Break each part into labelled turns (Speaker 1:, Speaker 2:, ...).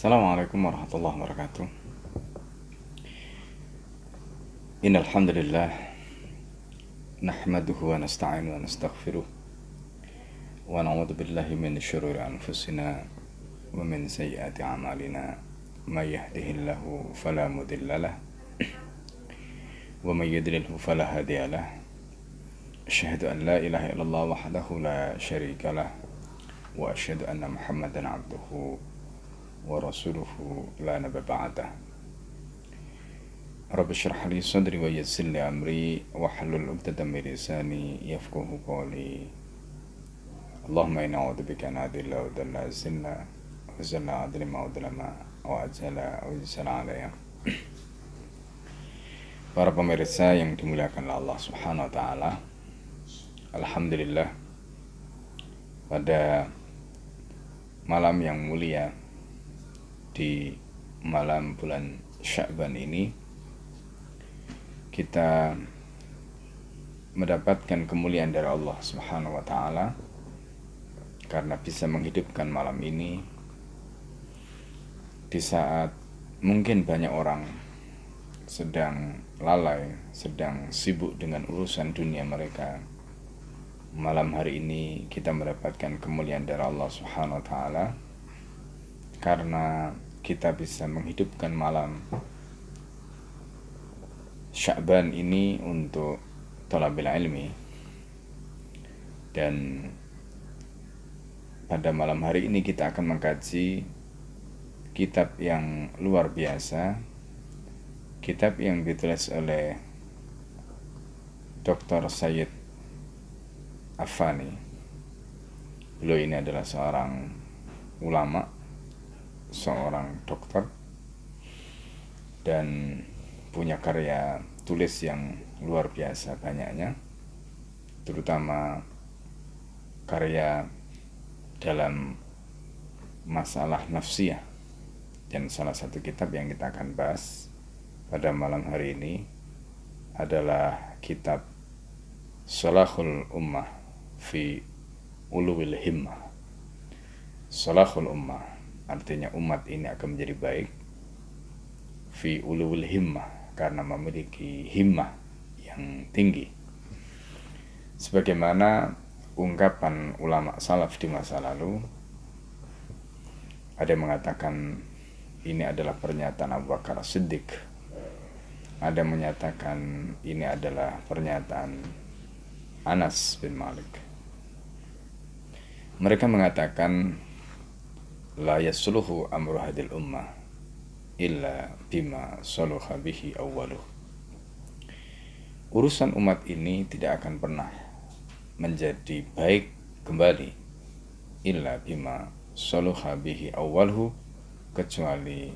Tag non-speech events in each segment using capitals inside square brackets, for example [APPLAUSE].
Speaker 1: السلام عليكم ورحمة الله وبركاته. إن الحمد لله نحمده ونستعين ونستغفره ونعوذ بالله من شرور أنفسنا ومن سيئات أعمالنا. من يهده الله فلا مضل له [CLEARS THROAT] ومن يضلله فلا هادي له. أشهد أن لا إله إلا الله وحده لا شريك له وأشهد أن محمدا عبده abduhu wa rasuluhu la nabiyya ba'dah Rabbi syrah li sadri wa yassir li amri wa hlul 'uqdatam min lisani yafqahu qawli Allahumma inna a'udzubika an adilla wa dalla zilla wa zalla adlima wa dlama wa azala wa zala alaya Para pemirsa yang dimuliakan oleh Allah Subhanahu wa taala Alhamdulillah pada malam yang mulia di malam bulan Sya'ban ini kita mendapatkan kemuliaan dari Allah Subhanahu wa taala karena bisa menghidupkan malam ini di saat mungkin banyak orang sedang lalai, sedang sibuk dengan urusan dunia mereka. Malam hari ini kita mendapatkan kemuliaan dari Allah Subhanahu wa taala karena kita bisa menghidupkan malam Sya'ban ini untuk talabil ilmi dan pada malam hari ini kita akan mengkaji kitab yang luar biasa kitab yang ditulis oleh Dr. Sayyid Afani beliau ini adalah seorang ulama seorang dokter dan punya karya tulis yang luar biasa banyaknya terutama karya dalam masalah nafsiyah. Dan salah satu kitab yang kita akan bahas pada malam hari ini adalah kitab Salahul Ummah fi Uluwil Himmah. Salahul Ummah artinya umat ini akan menjadi baik fi Uluwil Himmah karena memiliki himmah yang tinggi. Sebagaimana ungkapan ulama salaf di masa lalu, ada yang mengatakan ini adalah pernyataan Abu Bakar Siddiq. Ada yang menyatakan ini adalah pernyataan Anas bin Malik. Mereka mengatakan la yasluhu amru hadil ummah illa bima saluha bihi awwaluh. Urusan umat ini tidak akan pernah menjadi baik kembali illa bima saluha bihi awwaluh kecuali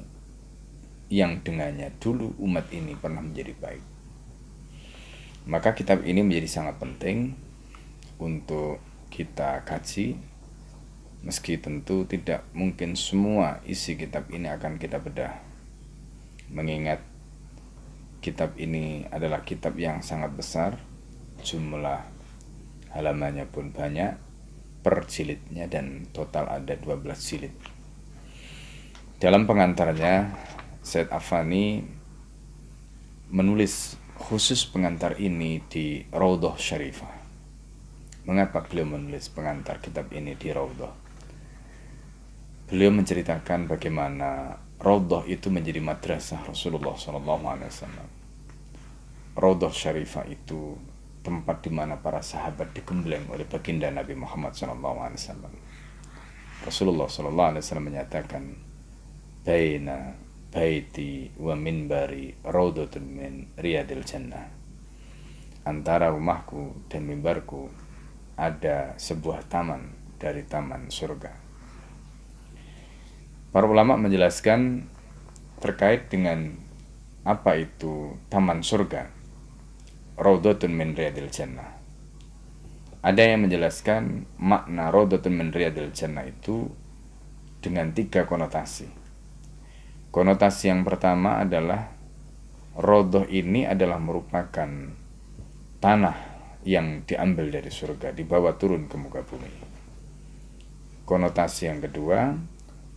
Speaker 1: yang dengannya dulu umat ini pernah menjadi baik. Maka kitab ini menjadi sangat penting untuk kita kaji meski tentu tidak mungkin semua isi kitab ini akan kita bedah. Mengingat kitab ini adalah kitab yang sangat besar jumlah halamannya pun banyak per jilidnya dan total ada 12 jilid. Dalam pengantarnya Said Afani menulis khusus pengantar ini di Raudhah Syarifah mengapa beliau menulis pengantar kitab ini di Raudhah beliau menceritakan bagaimana Raudhah itu menjadi madrasah Rasulullah SAW. Raudhah Syarifah itu tempat di mana para sahabat digembleng oleh baginda Nabi Muhammad SAW. Rasulullah SAW menyatakan, Baina baiti wa minbari raudhatun min riyadil jannah. Antara rumahku dan mimbarku ada sebuah taman dari taman surga. Para ulama menjelaskan terkait dengan apa itu taman surga. Raudhatun min riyadil jannah. Ada yang menjelaskan makna Raudhatun min riyadil jannah itu dengan tiga konotasi. Konotasi yang pertama adalah Rodoh ini adalah merupakan tanah yang diambil dari surga, dibawa turun ke muka bumi. Konotasi yang kedua,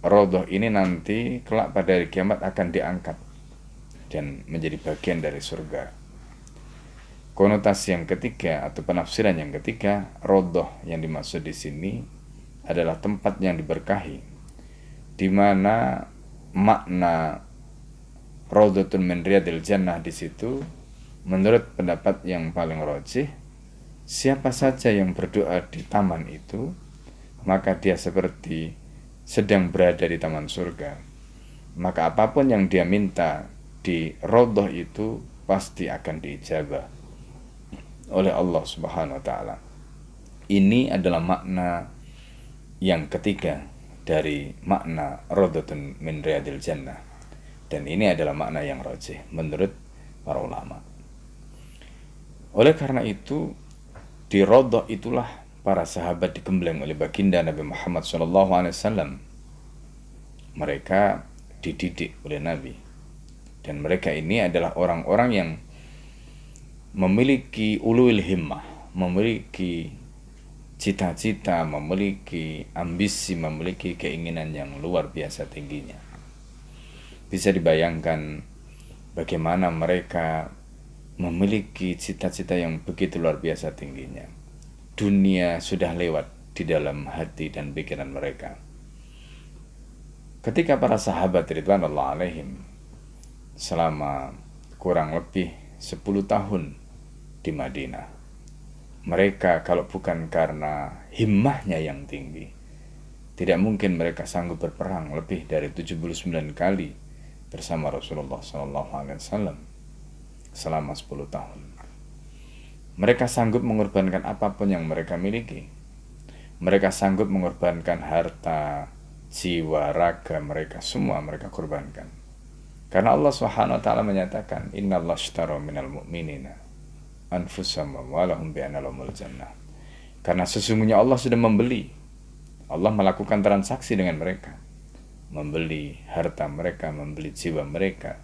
Speaker 1: rodoh ini nanti kelak pada hari kiamat akan diangkat dan menjadi bagian dari surga. Konotasi yang ketiga atau penafsiran yang ketiga, rodoh yang dimaksud di sini adalah tempat yang diberkahi, di mana makna rodotul min jannah di situ menurut pendapat yang paling rojih siapa saja yang berdoa di taman itu maka dia seperti sedang berada di taman surga maka apa pun yang dia minta di rodoh itu pasti akan diijabah oleh Allah Subhanahu wa taala. Ini adalah makna yang ketiga dari makna rodotun min riyadil jannah. Dan ini adalah makna yang rojih menurut para ulama. Oleh karena itu, di rodoh itulah para sahabat digembleng oleh baginda Nabi Muhammad SAW. Mereka dididik oleh Nabi. Dan mereka ini adalah orang-orang yang memiliki ulul himmah, memiliki cita-cita, memiliki ambisi, memiliki keinginan yang luar biasa tingginya. Bisa dibayangkan bagaimana mereka memiliki cita-cita yang begitu luar biasa tingginya. Dunia sudah lewat di dalam hati dan pikiran mereka. Ketika para sahabat Ridwanullah alaihim selama kurang lebih 10 tahun di Madinah mereka kalau bukan karena himmahnya yang tinggi tidak mungkin mereka sanggup berperang lebih dari 79 kali bersama Rasulullah SAW selama 10 tahun. Mereka sanggup mengorbankan apa pun yang mereka miliki. Mereka sanggup mengorbankan harta, jiwa, raga mereka semua mereka korbankan. Karena Allah Subhanahu wa taala menyatakan, "Innallaha ashtara minal mu'minina anfusahum walahum bi'analumul jannah. Karena sesungguhnya Allah sudah membeli. Allah melakukan transaksi dengan mereka. Membeli harta mereka, membeli jiwa mereka.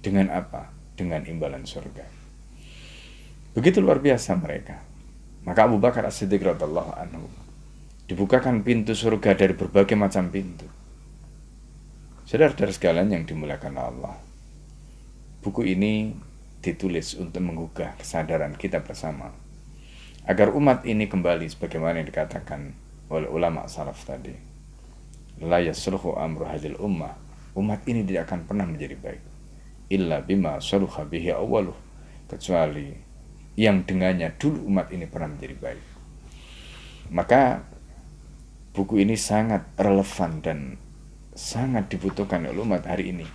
Speaker 1: Dengan apa? Dengan imbalan surga. Begitu luar biasa mereka. Maka Abu Bakar As-Siddiq radhiyallahu anhu dibukakan pintu surga dari berbagai macam pintu. Saudara-saudara sekalian yang dimuliakan Allah. Buku ini ditulis untuk menggugah kesadaran kita bersama agar umat ini kembali sebagaimana yang dikatakan oleh ulama salaf tadi la yasluhu amru hadil ummah umat ini tidak akan pernah menjadi baik illa bima bihi awaluh kecuali yang dengannya dulu umat ini pernah menjadi baik. Maka buku ini sangat relevan dan sangat dibutuhkan oleh umat hari ini.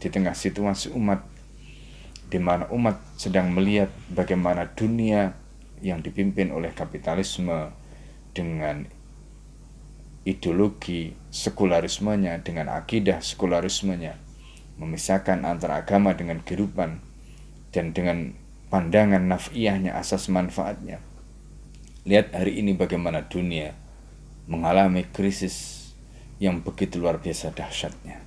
Speaker 1: Di tengah situasi umat di mana umat sedang melihat bagaimana dunia yang dipimpin oleh kapitalisme dengan ideologi sekularismenya, dengan akidah sekularismenya, memisahkan antara agama dengan kehidupan dan dengan pandangan nafiyahnya, asas manfaatnya. Lihat hari ini bagaimana dunia mengalami krisis yang begitu luar biasa dahsyatnya.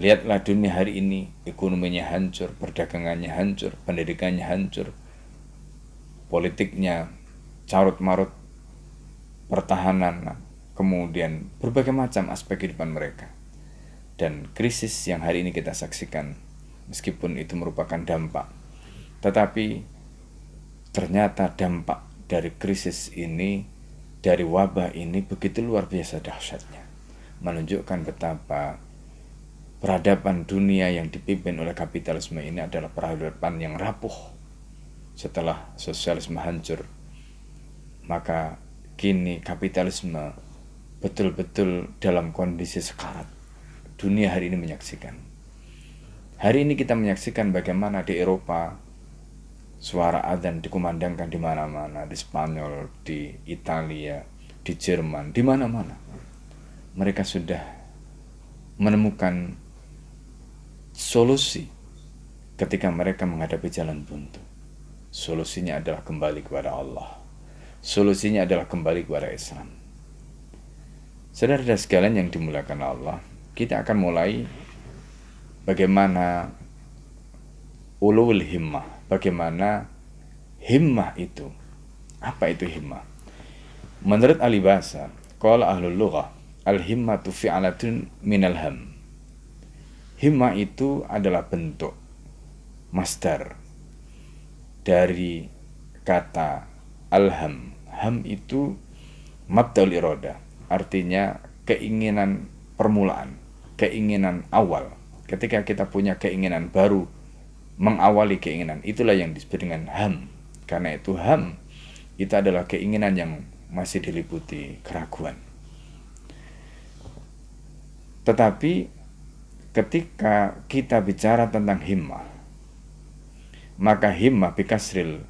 Speaker 1: Lihatlah dunia hari ini, ekonominya hancur, perdagangannya hancur, pendidikannya hancur, politiknya carut marut, pertahanan, kemudian berbagai macam aspek kehidupan mereka. Dan krisis yang hari ini kita saksikan, meskipun itu merupakan dampak, tetapi ternyata dampak dari krisis ini, dari wabah ini begitu luar biasa dahsyatnya. Menunjukkan betapa peradaban dunia yang dipimpin oleh kapitalisme ini adalah peradaban yang rapuh. Setelah sosialisme hancur maka kini kapitalisme betul-betul dalam kondisi sekarat. Dunia hari ini menyaksikan. Hari ini kita menyaksikan bagaimana di Eropa suara adzan dikumandangkan di mana-mana di Spanyol di Italia di Jerman di mana-mana mereka sudah menemukan solusi ketika mereka menghadapi jalan buntu. Solusinya adalah kembali kepada Allah. Solusinya adalah kembali kepada Islam. Saudara dan sekalian yang dimuliakan Allah, kita akan mulai bagaimana ulul himmah, bagaimana himmah itu. Apa itu himmah? Menurut ahli bahasa, kalau ahlul lughah, al-himmatu fi'alatun minal ham. Himmah itu adalah bentuk masdar dari kata alham. Ham itu mabdaul iroda, artinya keinginan permulaan, keinginan awal. Ketika kita punya keinginan baru, mengawali keinginan, itulah yang disebut dengan ham. Karena itu ham, itu adalah keinginan yang masih diliputi keraguan. Tetapi ketika kita bicara tentang himmah, maka himmah bikasril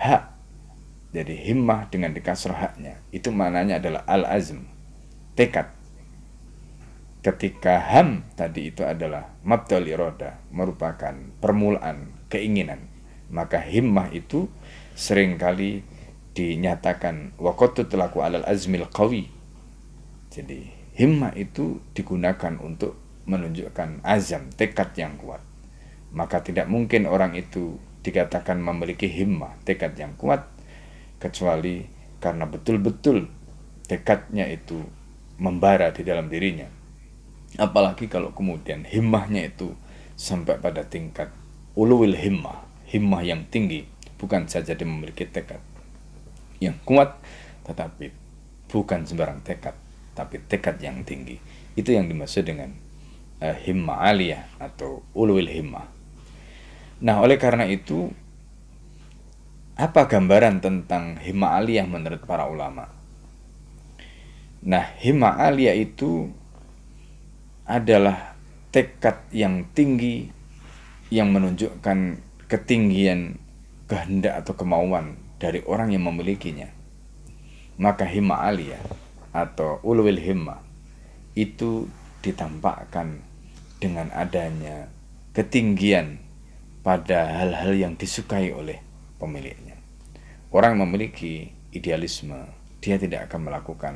Speaker 1: hak. Jadi himmah dengan dikasroh haknya, itu maknanya adalah al-azm, tekad. Ketika ham tadi itu adalah mabdal iroda, merupakan permulaan keinginan. Maka himmah itu sering kali dinyatakan wakotu telaku alal azmil qawi. Jadi himmah itu digunakan untuk menunjukkan azam, tekad yang kuat. Maka tidak mungkin orang itu dikatakan memiliki himmah, tekad yang kuat, kecuali karena betul-betul tekadnya itu membara di dalam dirinya. Apalagi kalau kemudian himmahnya itu sampai pada tingkat uluwil himmah, himmah yang tinggi, bukan saja dia memiliki tekad, yang kuat, tetapi bukan sembarang tekad, tapi tekad yang tinggi. Itu yang dimaksud dengan uh, himmah aliyah atau ulul himmah. Nah, oleh karena itu, apa gambaran tentang himmah aliyah menurut para ulama? Nah, himmah aliyah itu adalah tekad yang tinggi yang menunjukkan ketinggian kehendak atau kemauan dari orang yang memilikinya. Maka himma aliyah atau ulwil himma itu ditampakkan dengan adanya ketinggian pada hal-hal yang disukai oleh pemiliknya. Orang memiliki idealisme, dia tidak akan melakukan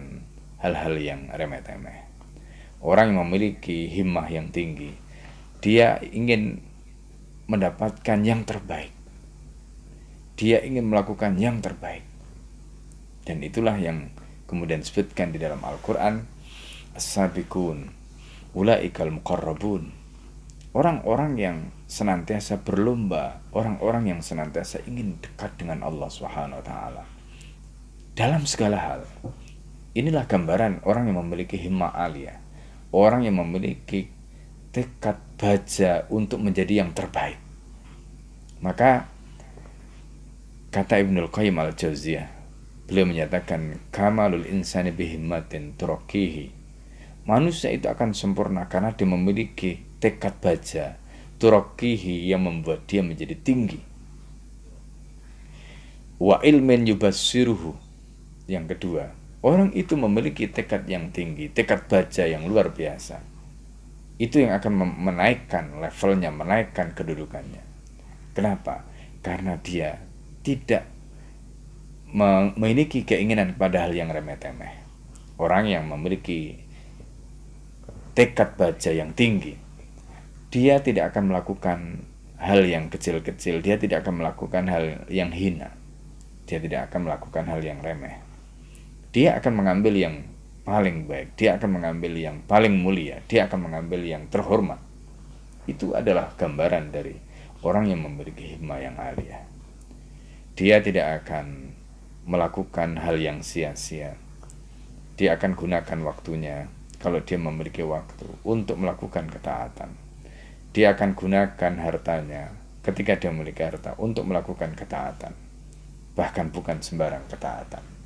Speaker 1: hal-hal yang remeh-temeh. Orang yang memiliki himmah yang tinggi, dia ingin mendapatkan yang terbaik dia ingin melakukan yang terbaik. Dan itulah yang kemudian disebutkan di dalam Al-Quran. As-sabiqun, ulaikal muqarrabun. Orang-orang yang senantiasa berlomba, orang-orang yang senantiasa ingin dekat dengan Allah Subhanahu wa taala. Dalam segala hal. Inilah gambaran orang yang memiliki himmah aliyah. Orang yang memiliki tekad baja untuk menjadi yang terbaik. Maka Kata Ibnul Qayyim al-Jauziyah, beliau menyatakan kamalul insani bihimmatin turokihi. Manusia itu akan sempurna karena dia memiliki tekad baja, turokihi yang membuat dia menjadi tinggi. Wa ilmin yubasiruhu. Yang kedua, orang itu memiliki tekad yang tinggi, tekad baja yang luar biasa. Itu yang akan menaikkan levelnya, menaikkan kedudukannya. Kenapa? Karena dia tidak memiliki keinginan kepada hal yang remeh-temeh. Orang yang memiliki tekad baja yang tinggi, dia tidak akan melakukan hal yang kecil-kecil, dia tidak akan melakukan hal yang hina, dia tidak akan melakukan hal yang remeh. Dia akan mengambil yang paling baik, dia akan mengambil yang paling mulia, dia akan mengambil yang terhormat. Itu adalah gambaran dari orang yang memiliki hikmah yang aliyah dia tidak akan melakukan hal yang sia-sia. Dia akan gunakan waktunya kalau dia memiliki waktu untuk melakukan ketaatan. Dia akan gunakan hartanya ketika dia memiliki harta untuk melakukan ketaatan. Bahkan bukan sembarang ketaatan.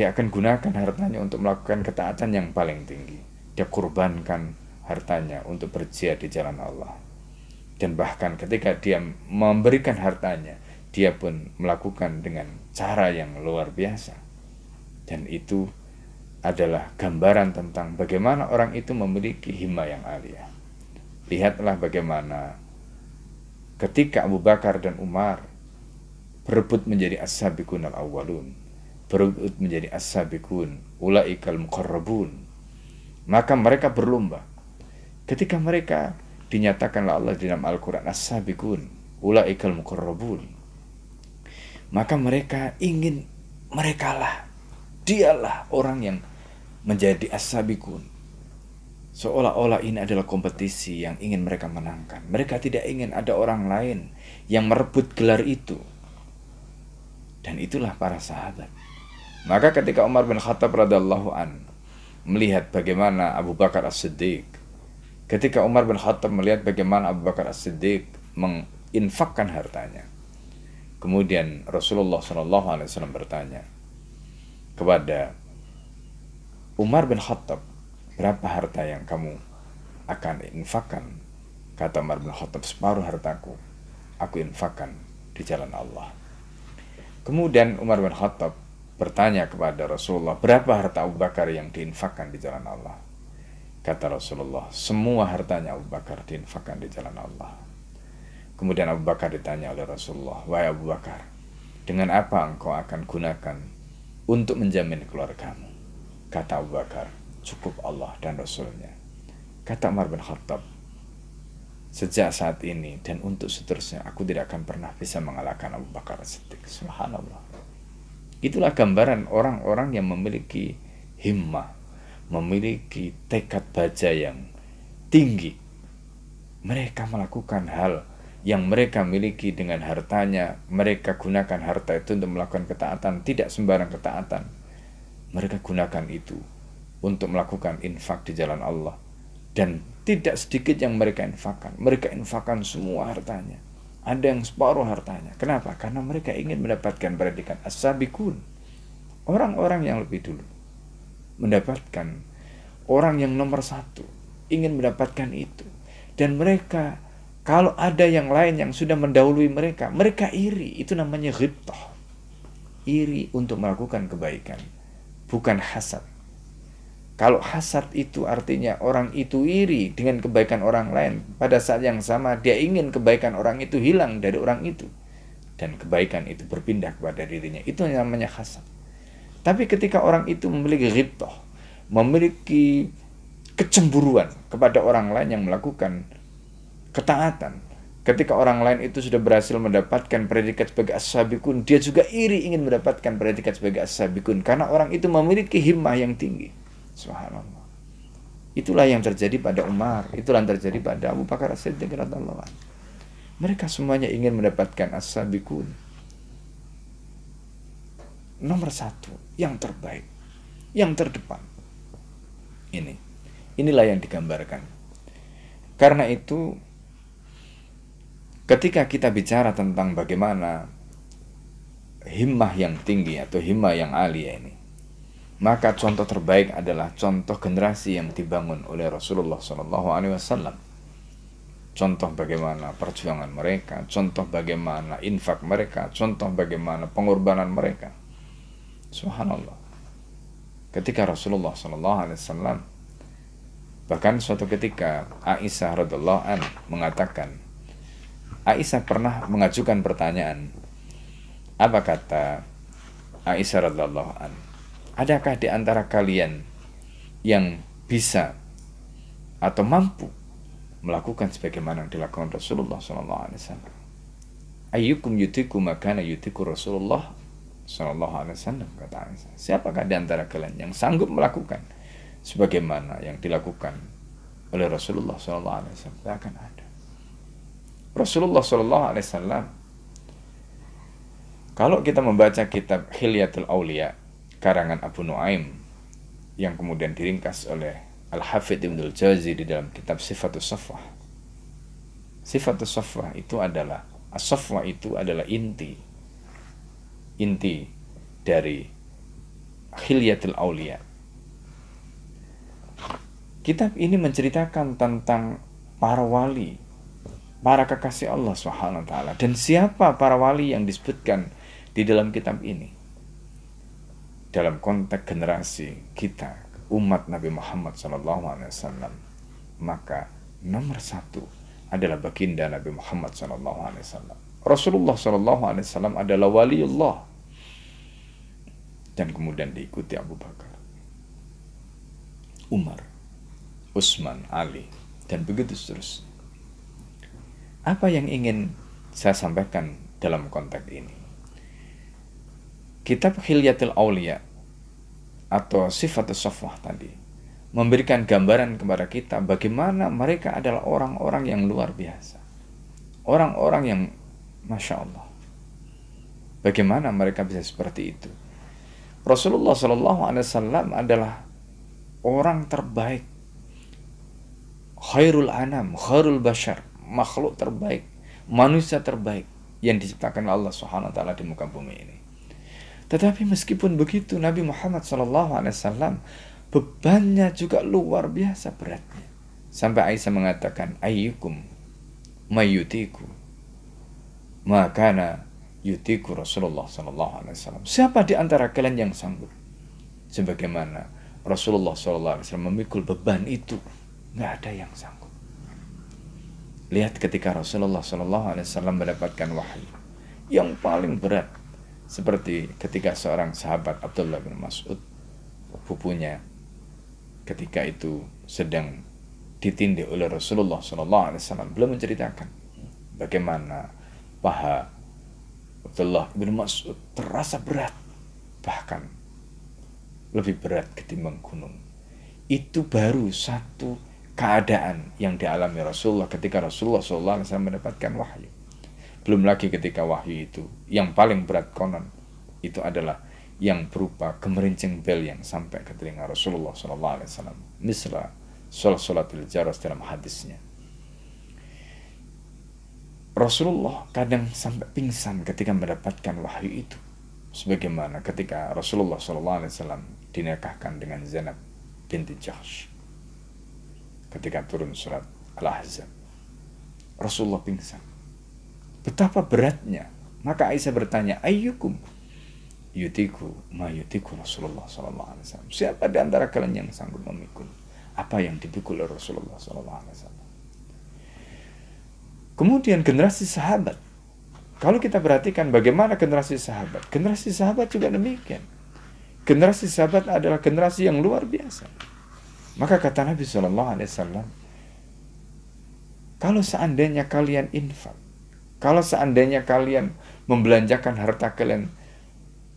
Speaker 1: Dia akan gunakan hartanya untuk melakukan ketaatan yang paling tinggi. Dia kurbankan hartanya untuk berjihad di jalan Allah. Dan bahkan ketika dia memberikan hartanya, dia pun melakukan dengan cara yang luar biasa. Dan itu adalah gambaran tentang bagaimana orang itu memiliki hima yang alia. Lihatlah bagaimana ketika Abu Bakar dan Umar berebut menjadi as-sabiqun al-awwalun, menjadi as-sabiqun, ulaikal muqarrabun. Maka mereka berlomba. Ketika mereka dinyatakan Allah di dalam Al-Qur'an as-sabiqun, ulaikal muqarrabun maka mereka ingin merekalah dialah orang yang menjadi as-sabikun. Seolah-olah ini adalah kompetisi yang ingin mereka menangkan. Mereka tidak ingin ada orang lain yang merebut gelar itu. Dan itulah para sahabat. Maka ketika Umar bin Khattab radhiallahu an melihat bagaimana Abu Bakar As-Siddiq ketika Umar bin Khattab melihat bagaimana Abu Bakar As-Siddiq menginfakkan hartanya kemudian Rasulullah SAW bertanya kepada Umar bin Khattab berapa harta yang kamu akan infakkan? Kata Umar bin Khattab separuh hartaku aku infakkan di jalan Allah. Kemudian Umar bin Khattab bertanya kepada Rasulullah, berapa harta Abu Bakar yang diinfakkan di jalan Allah? Kata Rasulullah, semua hartanya Abu Bakar diinfakkan di jalan Allah. Kemudian Abu Bakar ditanya oleh Rasulullah, Wahai Abu Bakar, dengan apa engkau akan gunakan untuk menjamin keluargamu? Kata Abu Bakar, cukup Allah dan Rasulnya. Kata Umar bin Khattab, sejak saat ini dan untuk seterusnya aku tidak akan pernah bisa mengalahkan Abu Bakar Siddiq. Subhanallah. Itulah gambaran orang-orang yang memiliki himmah, memiliki tekad baja yang tinggi. Mereka melakukan hal yang mereka miliki dengan hartanya, mereka gunakan harta itu untuk melakukan ketaatan, tidak sembarang ketaatan. Mereka gunakan itu untuk melakukan infak di jalan Allah. Dan tidak sedikit yang mereka infakkan. Mereka infakkan semua hartanya ada yang separuh hartanya. Kenapa? Karena mereka ingin mendapatkan predikat as-sabikun. Orang-orang yang lebih dulu mendapatkan orang yang nomor satu ingin mendapatkan itu. Dan mereka kalau ada yang lain yang sudah mendahului mereka, mereka iri. Itu namanya ghibtah. Iri untuk melakukan kebaikan. Bukan hasad. Kalau hasad itu artinya orang itu iri dengan kebaikan orang lain. Pada saat yang sama dia ingin kebaikan orang itu hilang dari orang itu. Dan kebaikan itu berpindah kepada dirinya. Itu namanya hasad. Tapi ketika orang itu memiliki ghibtah, memiliki kecemburuan kepada orang lain yang melakukan ketaatan. Ketika orang lain itu sudah berhasil mendapatkan predikat sebagai as-sabikun, dia juga iri ingin mendapatkan predikat sebagai as-sabikun karena orang itu memiliki himmah yang tinggi. Subhanallah. Itulah yang terjadi pada Umar, itulah yang terjadi pada Abu Bakar As-Siddiq radhiyallahu Mereka semuanya ingin mendapatkan as-sabiqun. Nomor satu, yang terbaik, yang terdepan. Ini, inilah yang digambarkan. Karena itu, ketika kita bicara tentang bagaimana himmah yang tinggi atau himmah yang alia ini, maka contoh terbaik adalah contoh generasi yang dibangun oleh Rasulullah SAW. Contoh bagaimana perjuangan mereka, contoh bagaimana infak mereka, contoh bagaimana pengorbanan mereka. Subhanallah. Ketika Rasulullah SAW bahkan suatu ketika Aisyah radhiallahu an mengatakan Aisyah pernah mengajukan pertanyaan apa kata Aisyah radhiallahu an Adakah di antara kalian yang bisa atau mampu melakukan sebagaimana yang dilakukan Rasulullah SAW? Ayyukum yutiku makana yutiku Rasulullah Wasallam kata Aisyah. Siapakah di antara kalian yang sanggup melakukan sebagaimana yang dilakukan oleh Rasulullah Wasallam? Tidak akan ada. Rasulullah Wasallam kalau kita membaca kitab Hilyatul Aulia karangan Abu Nuaim yang kemudian diringkas oleh Al-Hafidh Ibn Al-Jazi di dalam kitab Sifatul Safwah. Sifatul Safwah itu adalah As-Safwah itu adalah inti inti dari Khilyatul Aulia. Kitab ini menceritakan tentang para wali, para kekasih Allah Subhanahu wa taala dan siapa para wali yang disebutkan di dalam kitab ini dalam konteks generasi kita umat Nabi Muhammad SAW maka nomor satu adalah baginda Nabi Muhammad SAW Rasulullah SAW adalah waliullah. Dan kemudian diikuti Abu Bakar Umar Utsman Ali dan begitu seterusnya. Apa yang ingin saya sampaikan dalam konteks ini Kitab Hilyatul Aulia atau sifat sofwah tadi memberikan gambaran kepada kita bagaimana mereka adalah orang-orang yang luar biasa. Orang-orang yang Masya Allah. Bagaimana mereka bisa seperti itu? Rasulullah Shallallahu Alaihi Wasallam adalah orang terbaik, khairul anam, khairul bashar, makhluk terbaik, manusia terbaik yang diciptakan Allah Subhanahu Wa Taala di muka bumi ini. Tetapi meskipun begitu Nabi Muhammad Wasallam bebannya juga luar biasa beratnya. Sampai Aisyah mengatakan, ayyukum mayutiku. Makana yutiku Rasulullah Wasallam. Siapa di antara kalian yang sanggup? Sebagaimana Rasulullah Wasallam memikul beban itu, nggak ada yang sanggup. Lihat ketika Rasulullah Wasallam mendapatkan wahyu yang paling berat, seperti ketika seorang sahabat Abdullah bin Mas'ud, pupunya ketika itu sedang ditindih oleh Rasulullah SAW belum menceritakan bagaimana paha Abdullah bin Mas'ud terasa berat bahkan lebih berat ketimbang gunung. Itu baru satu keadaan yang dialami Rasulullah ketika Rasulullah SAW mendapatkan wahyu belum lagi ketika wahyu itu yang paling berat konon itu adalah yang berupa gemerincing bel yang sampai ke telinga Rasulullah SAW. Misra sholat sholatul jaras dalam hadisnya. Rasulullah kadang sampai pingsan ketika mendapatkan wahyu itu. Sebagaimana ketika Rasulullah SAW dinikahkan dengan Zainab binti Jahsh. Ketika turun surat Al-Ahzab. Rasulullah pingsan. Betapa beratnya. Maka Aisyah bertanya, ayyukum yutiku ma yutiku Rasulullah wasallam. Siapa di antara kalian yang sanggup memikul apa yang dipikul oleh Rasulullah wasallam? Kemudian generasi sahabat. Kalau kita perhatikan bagaimana generasi sahabat, generasi sahabat juga demikian. Generasi sahabat adalah generasi yang luar biasa. Maka kata Nabi Wasallam, kalau seandainya kalian infak, kalau seandainya kalian membelanjakan harta kalian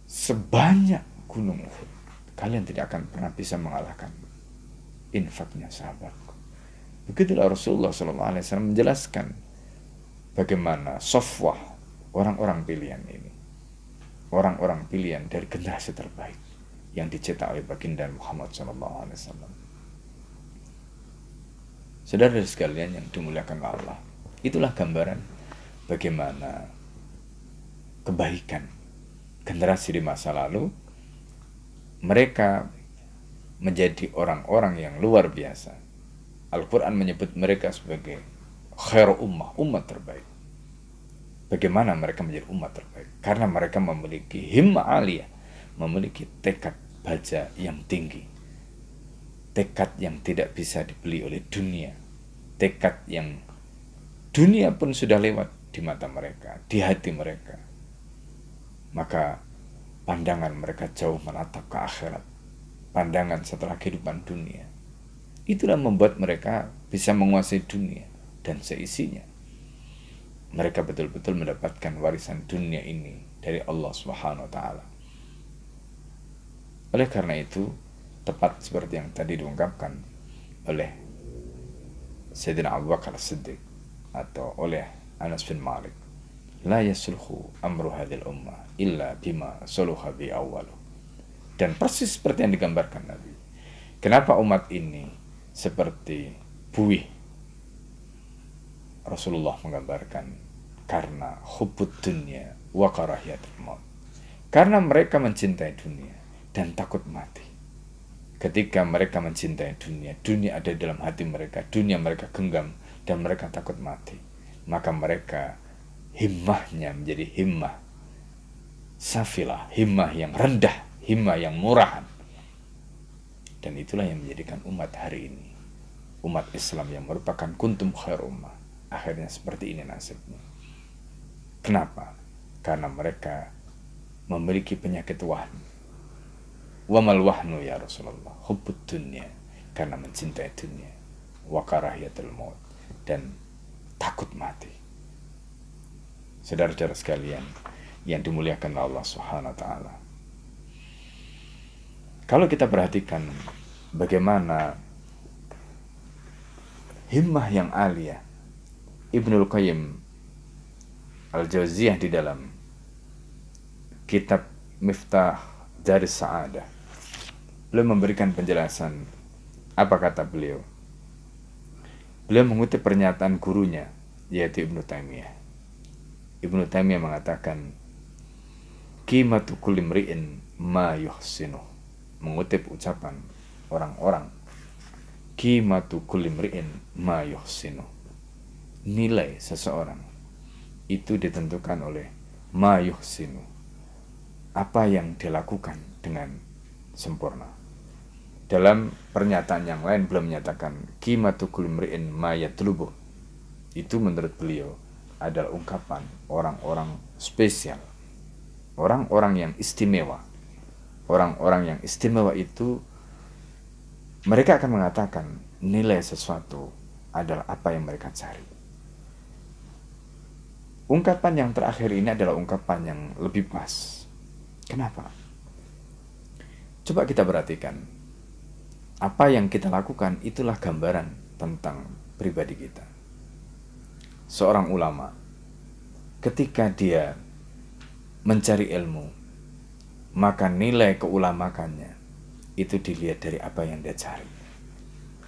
Speaker 1: sebanyak gunung Uhud, kalian tidak akan pernah bisa mengalahkan infaknya sahabatku. Begitulah Rasulullah SAW menjelaskan bagaimana sofwah orang-orang pilihan ini. Orang-orang pilihan dari generasi terbaik yang dicetak oleh baginda Muhammad SAW. Saudara sekalian yang dimuliakan Allah, itulah gambaran bagaimana kebaikan generasi di masa lalu mereka menjadi orang-orang yang luar biasa. Al-Quran menyebut mereka sebagai khair ummah, umat terbaik. Bagaimana mereka menjadi umat terbaik? Karena mereka memiliki himma aliyah, memiliki tekad baja yang tinggi. Tekad yang tidak bisa dibeli oleh dunia. Tekad yang dunia pun sudah lewat di mata mereka, di hati mereka maka pandangan mereka jauh menatap ke akhirat. Pandangan setelah kehidupan dunia. Itulah membuat mereka bisa menguasai dunia dan seisinya. Mereka betul-betul mendapatkan warisan dunia ini dari Allah Subhanahu taala. Oleh karena itu, tepat seperti yang tadi diungkapkan oleh Sayyidina Abu Bakar Siddiq atau oleh Anas bin Malik la yasulhu amru hadil ummah illa bima suluha bi awwalu. Dan persis seperti yang digambarkan Nabi. Kenapa umat ini seperti buih? Rasulullah menggambarkan karena hubud dunia wa karahiyatul maut. Karena mereka mencintai dunia dan takut mati. Ketika mereka mencintai dunia, dunia ada dalam hati mereka, dunia mereka genggam dan mereka takut mati. Maka mereka himmahnya menjadi himmah safilah, himmah yang rendah, himmah yang murahan. Dan itulah yang menjadikan umat hari ini, umat Islam yang merupakan kuntum khair ummah. Akhirnya seperti ini nasibnya. Kenapa? Karena mereka memiliki penyakit wahnu. Wamal wahnu ya Rasulullah, hubbud dunia, karena mencintai dunia. Wakarahiyatul maut, dan takut mati Saudara-saudara sekalian yang dimuliakan Allah Subhanahu taala. Kalau kita perhatikan bagaimana himmah yang alia Ibnul Qayyim Al-Jauziyah di dalam kitab Miftah dari Sa'adah beliau memberikan penjelasan apa kata beliau beliau mengutip pernyataan gurunya yaitu Ibnu Taimiyah Ibnu Taimiyah mengatakan qimatu kulli ma yuhsinu mengutip ucapan orang-orang qimatu kulli ma yuhsinu nilai seseorang itu ditentukan oleh ma yuhsinu apa yang dilakukan dengan sempurna. Dalam pernyataan yang lain belum menyatakan kimatu kulimri'in mayatlubuh. Itu menurut beliau adalah ungkapan orang-orang spesial. Orang-orang yang istimewa. Orang-orang yang istimewa itu mereka akan mengatakan nilai sesuatu adalah apa yang mereka cari. Ungkapan yang terakhir ini adalah ungkapan yang lebih pas Kenapa? Coba kita perhatikan. Apa yang kita lakukan itulah gambaran tentang pribadi kita. Seorang ulama ketika dia mencari ilmu, maka nilai keulamakannya itu dilihat dari apa yang dia cari.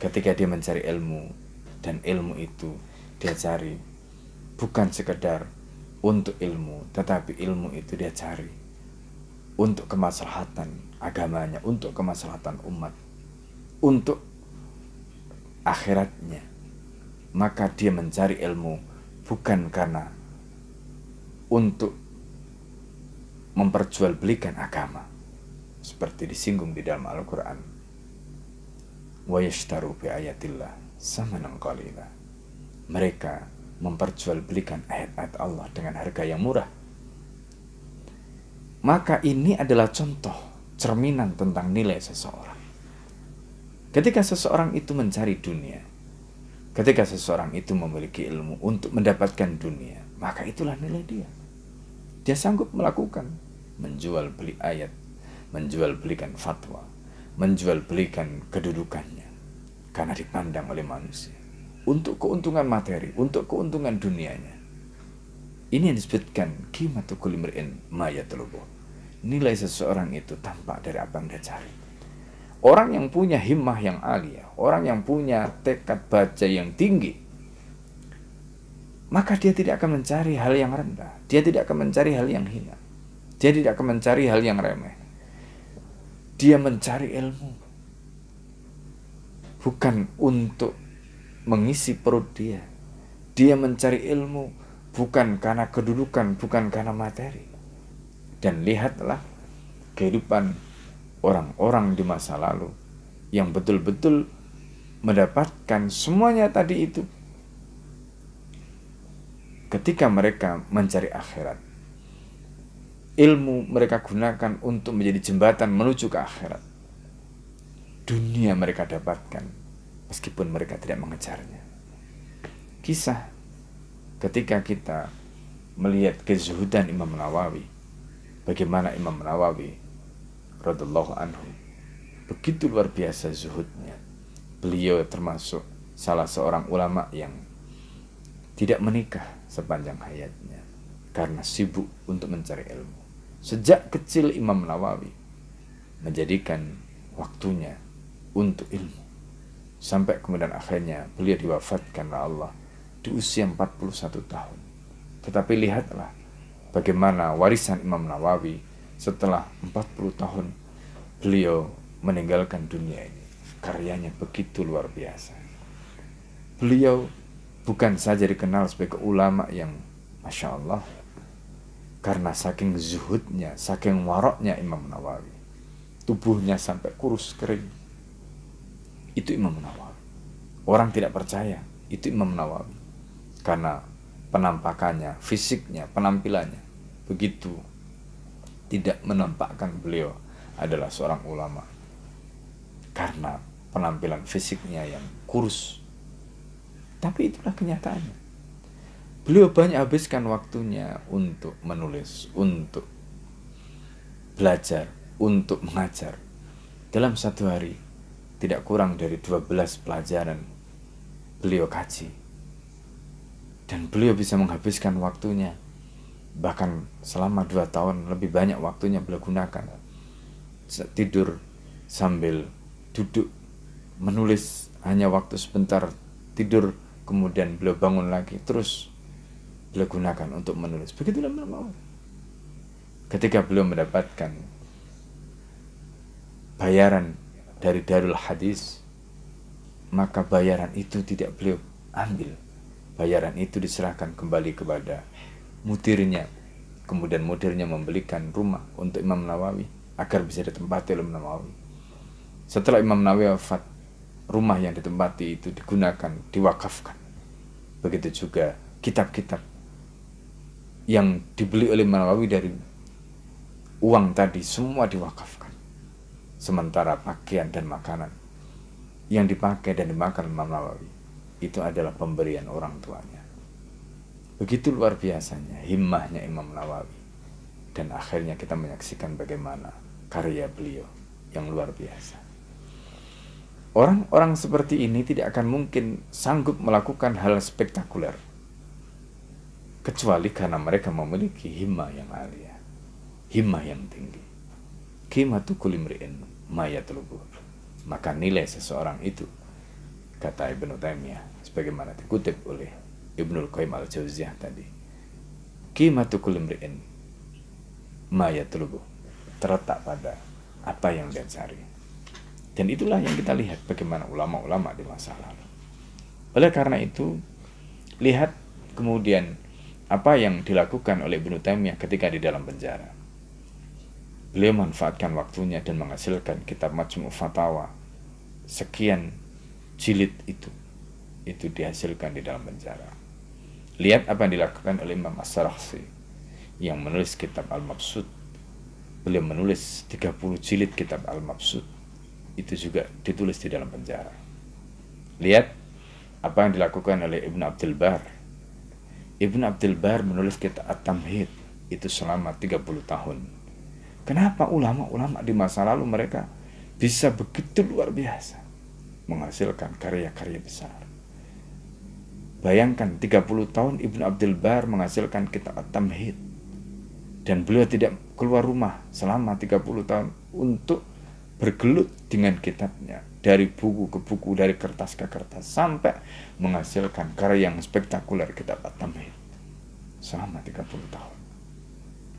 Speaker 1: Ketika dia mencari ilmu dan ilmu itu dia cari bukan sekedar untuk ilmu, tetapi ilmu itu dia cari untuk kemaslahatan agamanya, untuk kemaslahatan umat, untuk akhiratnya. Maka dia mencari ilmu bukan karena untuk memperjualbelikan agama seperti disinggung di dalam Al-Qur'an. Wa yashtaru bi ayatillah samanan qalila. Mereka memperjualbelikan ayat-ayat Allah dengan harga yang murah maka ini adalah contoh cerminan tentang nilai seseorang. Ketika seseorang itu mencari dunia, ketika seseorang itu memiliki ilmu untuk mendapatkan dunia, maka itulah nilai dia. Dia sanggup melakukan menjual beli ayat, menjual belikan fatwa, menjual belikan kedudukannya karena dipandang oleh manusia untuk keuntungan materi, untuk keuntungan dunianya. Ini yang disebutkan kimatu kulimrin mayatulubuh nilai seseorang itu tampak dari apa yang dia cari. Orang yang punya himmah yang alia, orang yang punya tekad baca yang tinggi, maka dia tidak akan mencari hal yang rendah. Dia tidak akan mencari hal yang hina. Dia tidak akan mencari hal yang remeh. Dia mencari ilmu. Bukan untuk mengisi perut dia. Dia mencari ilmu bukan karena kedudukan, bukan karena materi dan lihatlah kehidupan orang-orang di masa lalu yang betul-betul mendapatkan semuanya tadi itu ketika mereka mencari akhirat. Ilmu mereka gunakan untuk menjadi jembatan menuju ke akhirat. Dunia mereka dapatkan meskipun mereka tidak mengejarnya. Kisah ketika kita melihat kezuhudan Imam Nawawi bagaimana Imam Nawawi radhiallahu anhu begitu luar biasa zuhudnya. Beliau termasuk salah seorang ulama yang tidak menikah sepanjang hayatnya karena sibuk untuk mencari ilmu. Sejak kecil Imam Nawawi menjadikan waktunya untuk ilmu. Sampai kemudian akhirnya beliau diwafatkan oleh Allah di usia 41 tahun. Tetapi lihatlah bagaimana warisan Imam Nawawi setelah 40 tahun beliau meninggalkan dunia ini. Karyanya begitu luar biasa. Beliau bukan saja dikenal sebagai ulama yang Masya Allah karena saking zuhudnya, saking waroknya Imam Nawawi. Tubuhnya sampai kurus kering. Itu Imam Nawawi. Orang tidak percaya, itu Imam Nawawi. Karena penampakannya, fisiknya, penampilannya begitu tidak menampakkan beliau adalah seorang ulama karena penampilan fisiknya yang kurus. Tapi itulah kenyataannya. Beliau banyak habiskan waktunya untuk menulis, untuk belajar, untuk mengajar. dalam satu hari tidak kurang dari 12 pelajaran beliau kaji dan beliau bisa menghabiskan waktunya bahkan selama dua tahun lebih banyak waktunya beliau gunakan. Tidur sambil duduk menulis hanya waktu sebentar tidur kemudian beliau bangun lagi terus beliau gunakan untuk menulis. Begitulah mau ketika beliau mendapatkan bayaran dari Darul Hadis maka bayaran itu tidak beliau ambil. Bayaran itu diserahkan kembali kepada mutirnya kemudian mutirnya membelikan rumah untuk Imam Nawawi agar bisa ditempati oleh Imam Nawawi. Setelah Imam Nawawi wafat rumah yang ditempati itu digunakan diwakafkan. Begitu juga kitab-kitab yang dibeli oleh Imam Nawawi dari uang tadi semua diwakafkan. Sementara pakaian dan makanan yang dipakai dan dimakan Imam Nawawi itu adalah pemberian orang tuanya begitu luar biasanya himmahnya Imam Nawawi dan akhirnya kita menyaksikan bagaimana karya beliau yang luar biasa Orang-orang seperti ini tidak akan mungkin sanggup melakukan hal spektakuler kecuali karena mereka memiliki hima yang alia, hima yang tinggi. Kimatu kulimri'in mayatlubuh. Maka nilai seseorang itu kata Ibnu Taimiyah sebagaimana dikutip oleh Ibnu Qayyim al-Jauziyah tadi. Kimatu kulimri'in mayatlubuh terletak pada apa yang dia cari dan itulah yang kita lihat bagaimana ulama-ulama di masa lalu. Oleh karena itu, lihat kemudian apa yang dilakukan oleh Ibnu Taimiyah ketika di dalam penjara. Beliau manfaatkan waktunya dan menghasilkan kitab Majmu' Fatawa. Sekian jilid itu itu dihasilkan di dalam penjara. Lihat apa yang dilakukan oleh Imam as yang menulis kitab Al-Mabsud. Beliau menulis 30 jilid kitab Al-Mabsud itu juga ditulis di dalam penjara. Lihat apa yang dilakukan oleh Ibn Abdul Bar. Ibn Abdul Bar menulis kitab At-Tamhid itu selama 30 tahun. Kenapa ulama-ulama di masa lalu mereka bisa begitu luar biasa menghasilkan karya-karya besar. Bayangkan 30 tahun Ibn Abdul Bar menghasilkan kitab At-Tamhid dan beliau tidak keluar rumah selama 30 tahun untuk bergelut dengan kitabnya dari buku ke buku dari kertas ke kertas sampai menghasilkan karya yang spektakuler kitab At-Tamhid selama 30 tahun.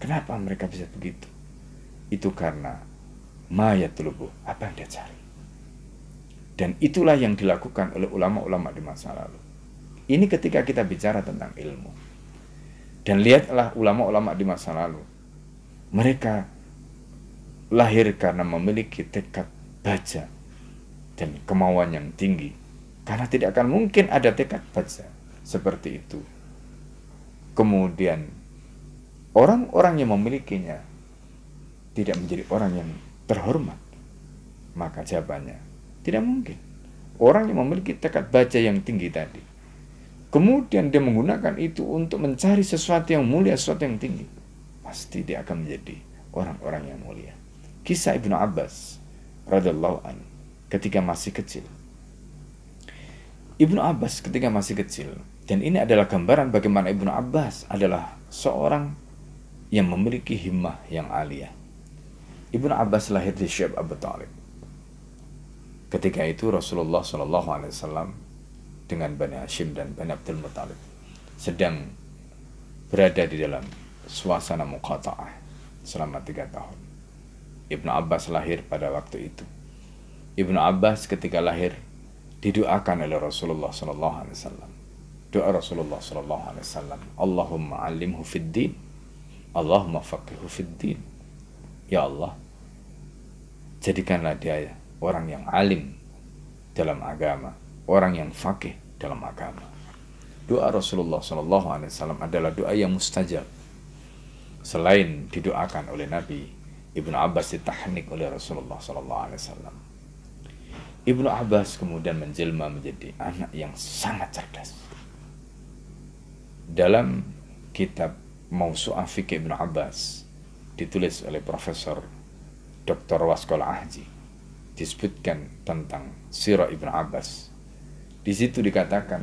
Speaker 1: Kenapa mereka bisa begitu? Itu karena mayat lubuh apa yang dia cari. Dan itulah yang dilakukan oleh ulama-ulama di masa lalu. Ini ketika kita bicara tentang ilmu. Dan lihatlah ulama-ulama di masa lalu. Mereka lahir karena memiliki tekad baca dan kemauan yang tinggi. Karena tidak akan mungkin ada tekad baca seperti itu. Kemudian orang-orang yang memilikinya tidak menjadi orang yang terhormat. Maka jawabannya tidak mungkin. Orang yang memiliki tekad baca yang tinggi tadi. Kemudian dia menggunakan itu untuk mencari sesuatu yang mulia, sesuatu yang tinggi. Pasti dia akan menjadi orang-orang yang mulia kisah Ibnu Abbas radhiallahu an ketika masih kecil. Ibnu Abbas ketika masih kecil dan ini adalah gambaran bagaimana Ibnu Abbas adalah seorang yang memiliki himmah yang alia. Ibnu Abbas lahir di Syekh Abu Talib. Ketika itu Rasulullah Shallallahu Alaihi Wasallam dengan Bani Hashim dan Bani Abdul Muttalib sedang berada di dalam suasana muqata'ah selama tiga tahun. Ibnu Abbas lahir pada waktu itu. Ibnu Abbas ketika lahir didoakan oleh Rasulullah sallallahu alaihi wasallam. Doa Rasulullah sallallahu alaihi wasallam, Allahumma 'allimhu fid din. Allahumma faqihhu fid din. Ya Allah, jadikanlah dia orang yang alim dalam agama, orang yang fakih dalam agama. Doa Rasulullah wasallam adalah doa yang mustajab. Selain didoakan oleh Nabi Ibnu Abbas ditahnik oleh Rasulullah Wasallam. Ibnu Abbas kemudian menjelma menjadi anak yang sangat cerdas. Dalam kitab Mausu'ah Fikih Ibnu Abbas ditulis oleh Profesor Dr. Waskol Ahji disebutkan tentang Sirah Ibnu Abbas. Di situ dikatakan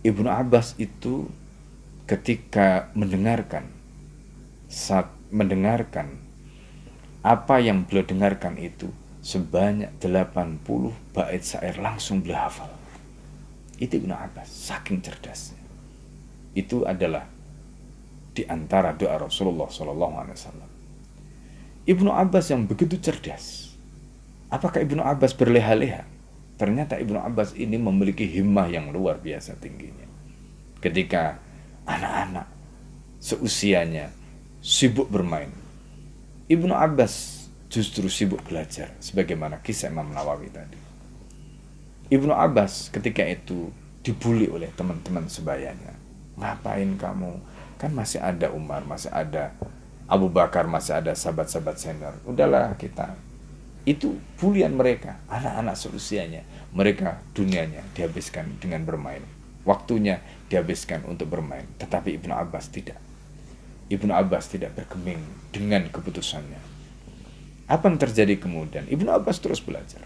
Speaker 1: Ibnu Abbas itu ketika mendengarkan saat mendengarkan apa yang beliau dengarkan itu sebanyak 80 bait syair langsung beliau hafal. Itu Ibnu Abbas, saking cerdasnya. Itu adalah di antara doa Rasulullah Wasallam. Ibnu Abbas yang begitu cerdas. Apakah Ibnu Abbas berleha-leha? Ternyata Ibnu Abbas ini memiliki himmah yang luar biasa tingginya. Ketika anak-anak seusianya sibuk bermain, Ibnu Abbas justru sibuk belajar sebagaimana kisah Imam Nawawi tadi. Ibnu Abbas ketika itu dibully oleh teman-teman sebayanya. Ngapain kamu? Kan masih ada Umar, masih ada Abu Bakar, masih ada sahabat-sahabat senior. Udahlah kita. Itu bulian mereka, anak-anak seusianya. Mereka dunianya dihabiskan dengan bermain. Waktunya dihabiskan untuk bermain. Tetapi Ibnu Abbas tidak. Ibnu Abbas tidak bergeming dengan keputusannya. Apa yang terjadi kemudian? Ibnu Abbas terus belajar.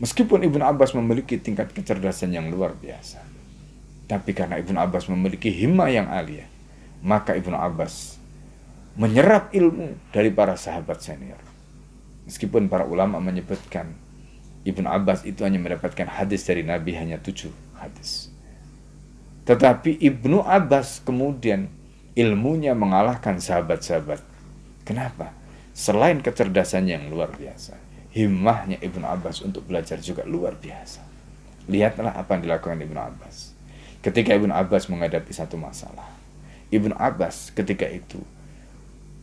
Speaker 1: Meskipun Ibnu Abbas memiliki tingkat kecerdasan yang luar biasa, tapi karena Ibnu Abbas memiliki himmah yang alia, maka Ibnu Abbas menyerap ilmu dari para sahabat senior. Meskipun para ulama menyebutkan Ibnu Abbas itu hanya mendapatkan hadis dari Nabi hanya tujuh hadis. Tetapi Ibnu Abbas kemudian ilmunya mengalahkan sahabat-sahabat. Kenapa? Selain kecerdasan yang luar biasa, himmahnya Ibnu Abbas untuk belajar juga luar biasa. Lihatlah apa yang dilakukan Ibnu Abbas. Ketika Ibnu Abbas menghadapi satu masalah, Ibnu Abbas ketika itu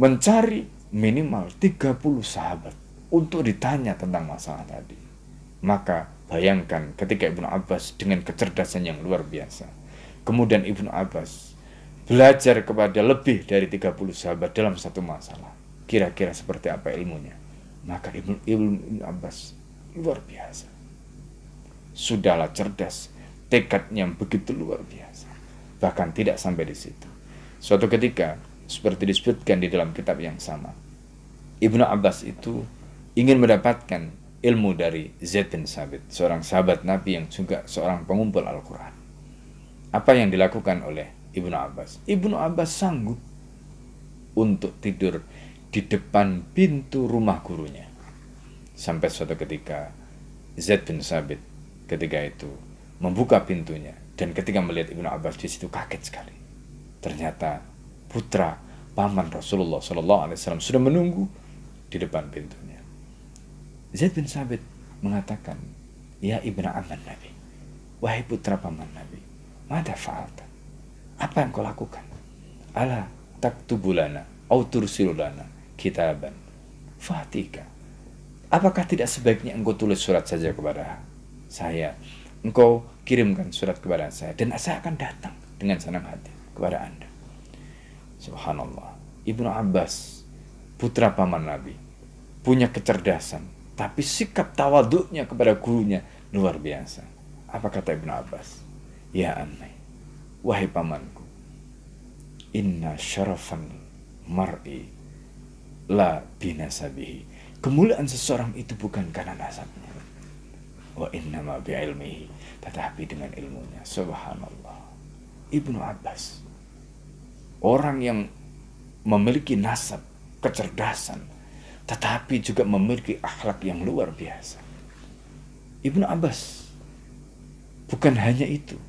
Speaker 1: mencari minimal 30 sahabat untuk ditanya tentang masalah tadi. Maka bayangkan ketika Ibnu Abbas dengan kecerdasan yang luar biasa. Kemudian Ibnu Abbas belajar kepada lebih dari 30 sahabat dalam satu masalah. Kira-kira seperti apa ilmunya? Maka Ibnu Ibnu Abbas luar biasa. Sudahlah cerdas, tekadnya begitu luar biasa. Bahkan tidak sampai di situ. Suatu ketika, seperti disebutkan di dalam kitab yang sama, Ibnu Abbas itu ingin mendapatkan ilmu dari Zaid bin Sabit, seorang sahabat Nabi yang juga seorang pengumpul Al-Quran. Apa yang dilakukan oleh Ibnu Abbas. Ibnu Abbas sanggup untuk tidur di depan pintu rumah gurunya. Sampai suatu ketika Zaid bin Sabit ketika itu membuka pintunya dan ketika melihat Ibnu Abbas di situ kaget sekali. Ternyata putra paman Rasulullah Shallallahu Alaihi Wasallam sudah menunggu di depan pintunya. Zaid bin Sabit mengatakan, Ya ibnu Aman Nabi, wahai putra paman Nabi, mada fa'alta? Apa yang kau lakukan? Ala taktubulana au tursilulana kitaban fatika. Apakah tidak sebaiknya engkau tulis surat saja kepada saya? Engkau kirimkan surat kepada saya dan saya akan datang dengan senang hati kepada Anda. Subhanallah. Ibnu Abbas, putra paman Nabi, punya kecerdasan, tapi sikap tawaduknya kepada gurunya luar biasa. Apa kata Ibnu Abbas? Ya Ammi, Wahai pamanku, inna syarafan mar'i la binasabihi. Kemuliaan seseorang itu bukan karena nasabnya. Wa inna ma bi'ilmihi. Tetapi dengan ilmunya. Subhanallah. Ibnu Abbas. Orang yang memiliki nasab, kecerdasan. Tetapi juga memiliki akhlak yang luar biasa. Ibnu Abbas. Bukan hanya itu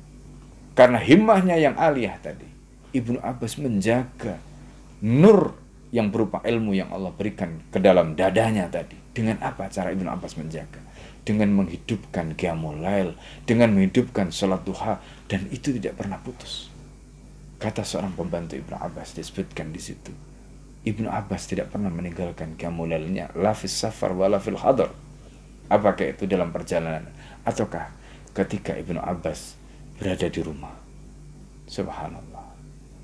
Speaker 1: karena himmahnya yang aliyah tadi. Ibnu Abbas menjaga nur yang berupa ilmu yang Allah berikan ke dalam dadanya tadi. Dengan apa cara Ibnu Abbas menjaga? Dengan menghidupkan qiyamul lail, dengan menghidupkan salat duha dan itu tidak pernah putus. Kata seorang pembantu Ibnu Abbas disebutkan di situ. Ibnu Abbas tidak pernah meninggalkan qiyamul lailnya la fis safar wala fil hadar. Apakah itu dalam perjalanan ataukah ketika Ibnu Abbas berada di rumah. Subhanallah.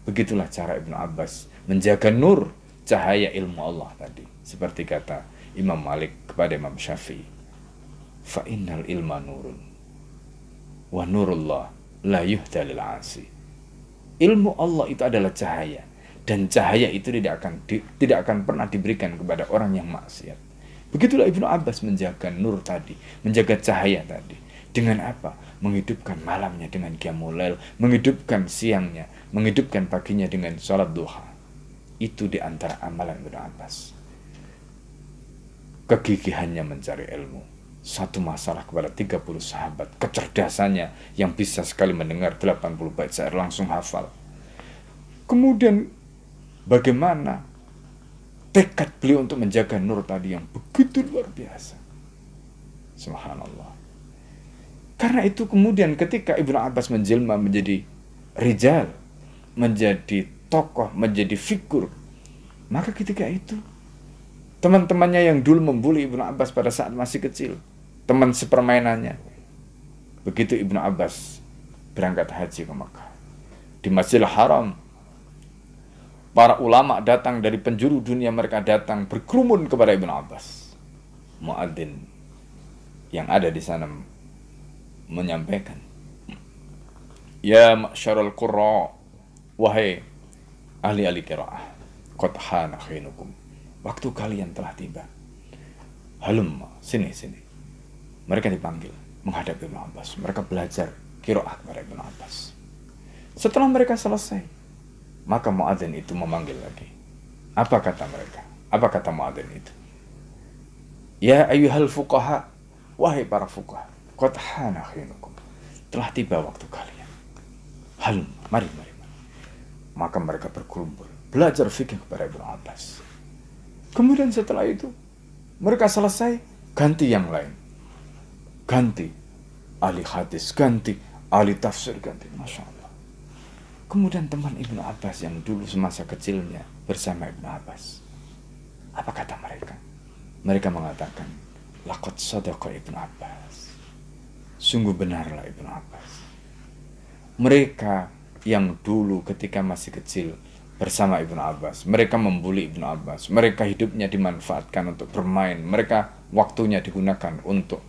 Speaker 1: Begitulah cara Ibnu Abbas menjaga nur cahaya ilmu Allah tadi. Seperti kata Imam Malik kepada Imam Syafi'i. Fa innal ilma nurun. Wa nurullah la yuhda lil asi. Ilmu Allah itu adalah cahaya dan cahaya itu tidak akan di, tidak akan pernah diberikan kepada orang yang maksiat. Begitulah Ibnu Abbas menjaga nur tadi, menjaga cahaya tadi. Dengan apa? Menghidupkan malamnya dengan qiyamul menghidupkan siangnya, menghidupkan paginya dengan sholat duha. Itu di antara amalan Ibnu Abbas. Kegigihannya mencari ilmu. Satu masalah kepada 30 sahabat. Kecerdasannya yang bisa sekali mendengar 80 bait syair langsung hafal. Kemudian bagaimana tekad beliau untuk menjaga nur tadi yang begitu luar biasa. Subhanallah. Karena itu kemudian ketika Ibnu Abbas menjelma menjadi rijal, menjadi tokoh, menjadi figur, maka ketika itu teman-temannya yang dulu membuli Ibnu Abbas pada saat masih kecil, teman sepermainannya, begitu Ibnu Abbas berangkat haji ke Makkah. Di Masjidil Haram, para ulama datang dari penjuru dunia mereka datang berkerumun kepada Ibnu Abbas. Muadzin yang ada di sana menyampaikan, "Ya ma'syarul qurra, wahai ahli-ahli qiraah, qad hana. Waktu kalian telah tiba. Halum, sini sini." Mereka dipanggil menghadap Ibnu Abbas. Mereka belajar qiraah kepada Ibnu Abbas. Setelah mereka selesai, maka muadzin itu memanggil lagi. Apa kata mereka? Apa kata muadzin itu? Ya ayuhal fuqaha, wahai para fuqaha, qad hana. Telah tiba waktu kalian. Hal, mari, mari, mari. Maka mereka berkumpul, belajar fikih kepada Ibnu Abbas. Kemudian setelah itu, mereka selesai, ganti yang lain. Ganti ahli hadis, ganti ahli tafsir, ganti. Masya Allah. Kemudian teman Ibnu Abbas yang dulu semasa kecilnya bersama Ibnu Abbas. Apa kata mereka? Mereka mengatakan, Lakot sodoko Ibnu Abbas. Sungguh benarlah Ibnu Abbas. Mereka yang dulu ketika masih kecil bersama Ibnu Abbas. Mereka membuli Ibnu Abbas. Mereka hidupnya dimanfaatkan untuk bermain. Mereka waktunya digunakan untuk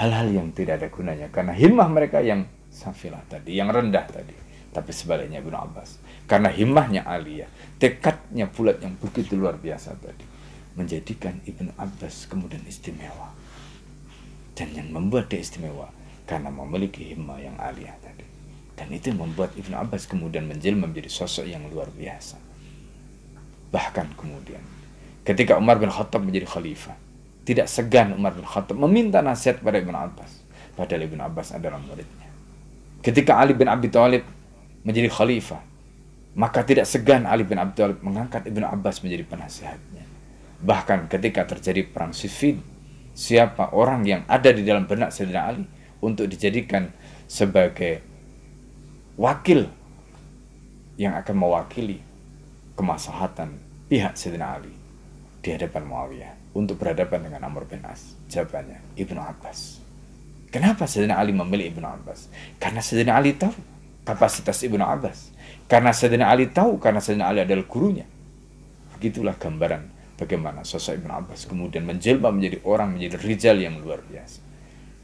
Speaker 1: hal-hal yang tidak ada gunanya. Karena himmah mereka yang safilah tadi, yang rendah tadi. Tapi sebaliknya Ibnu Abbas. Karena himmahnya aliyah, tekadnya bulat yang begitu luar biasa tadi. Menjadikan Ibnu Abbas kemudian istimewa. Dan yang membuat dia istimewa, karena memiliki himmah yang aliyah tadi. Dan itu membuat Ibnu Abbas kemudian menjelma menjadi sosok yang luar biasa. Bahkan kemudian, ketika Umar bin Khattab menjadi khalifah, tidak segan Umar bin Khattab meminta nasihat pada Ibnu Abbas. Padahal Ibnu Abbas adalah muridnya. Ketika Ali bin Abi Thalib menjadi khalifah, maka tidak segan Ali bin Abi Thalib mengangkat Ibnu Abbas menjadi penasihatnya. Bahkan ketika terjadi perang Siffin, siapa orang yang ada di dalam benak Sayyidina Ali untuk dijadikan sebagai wakil yang akan mewakili kemaslahatan pihak Sayyidina Ali di hadapan Muawiyah untuk berhadapan dengan Amr bin As. Jawabannya Ibnu Abbas. Kenapa Sayyidina Ali memilih Ibnu Abbas? Karena Sayyidina Ali tahu kapasitas Ibnu Abbas. Karena Sayyidina Ali tahu karena Sayyidina Ali adalah gurunya. Begitulah gambaran bagaimana sosok Ibnu Abbas kemudian menjelma menjadi orang menjadi rijal yang luar biasa.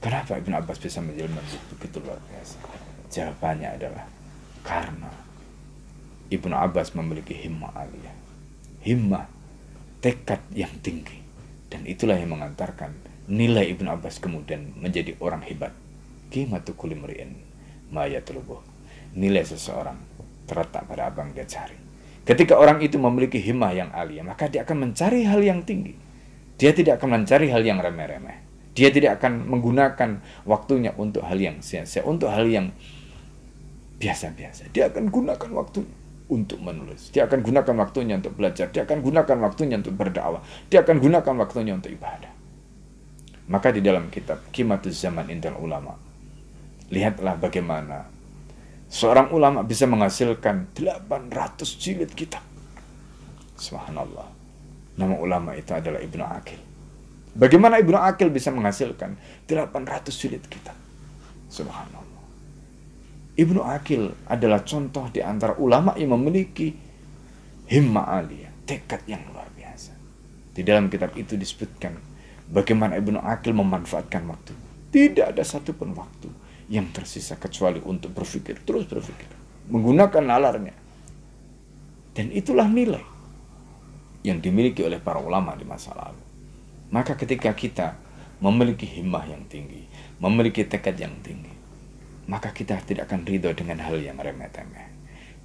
Speaker 1: Kenapa Ibnu Abbas bisa menjelma begitu luar biasa? Jawabannya adalah karena Ibnu Abbas memiliki himmah aliyah. Himmah, tekad yang tinggi. Dan itulah yang mengantarkan nilai Ibnu Abbas kemudian menjadi orang hebat. Qimatu kulli mri'in ma Nilai seseorang terletak pada apa yang dia cari. Ketika orang itu memiliki himmah yang alia, maka dia akan mencari hal yang tinggi. Dia tidak akan mencari hal yang remeh-remeh. Dia tidak akan menggunakan waktunya untuk hal yang sia-sia, untuk hal yang biasa-biasa. Dia akan gunakan waktu untuk menulis. Dia akan gunakan waktunya untuk belajar. Dia akan gunakan waktunya untuk berdakwah. Dia akan gunakan waktunya untuk ibadah. Maka di dalam kitab Kimatuz Zaman Intel Ulama, lihatlah bagaimana seorang ulama bisa menghasilkan 800 jilid kitab. Subhanallah. Nama ulama itu adalah Ibnu Akil. Bagaimana Ibnu Akil bisa menghasilkan 800 jilid kitab? Subhanallah. Ibnu Akil adalah contoh di antara ulama yang memiliki himma aliyah, tekad yang luar biasa. Di dalam kitab itu disebutkan Bagaimana Ibnu Akil memanfaatkan waktu? Tidak ada satupun waktu yang tersisa kecuali untuk berpikir, terus berpikir. Menggunakan nalarnya. Dan itulah nilai yang dimiliki oleh para ulama di masa lalu. Maka ketika kita memiliki himmah yang tinggi, memiliki tekad yang tinggi, maka kita tidak akan ridho dengan hal yang remeh-temeh.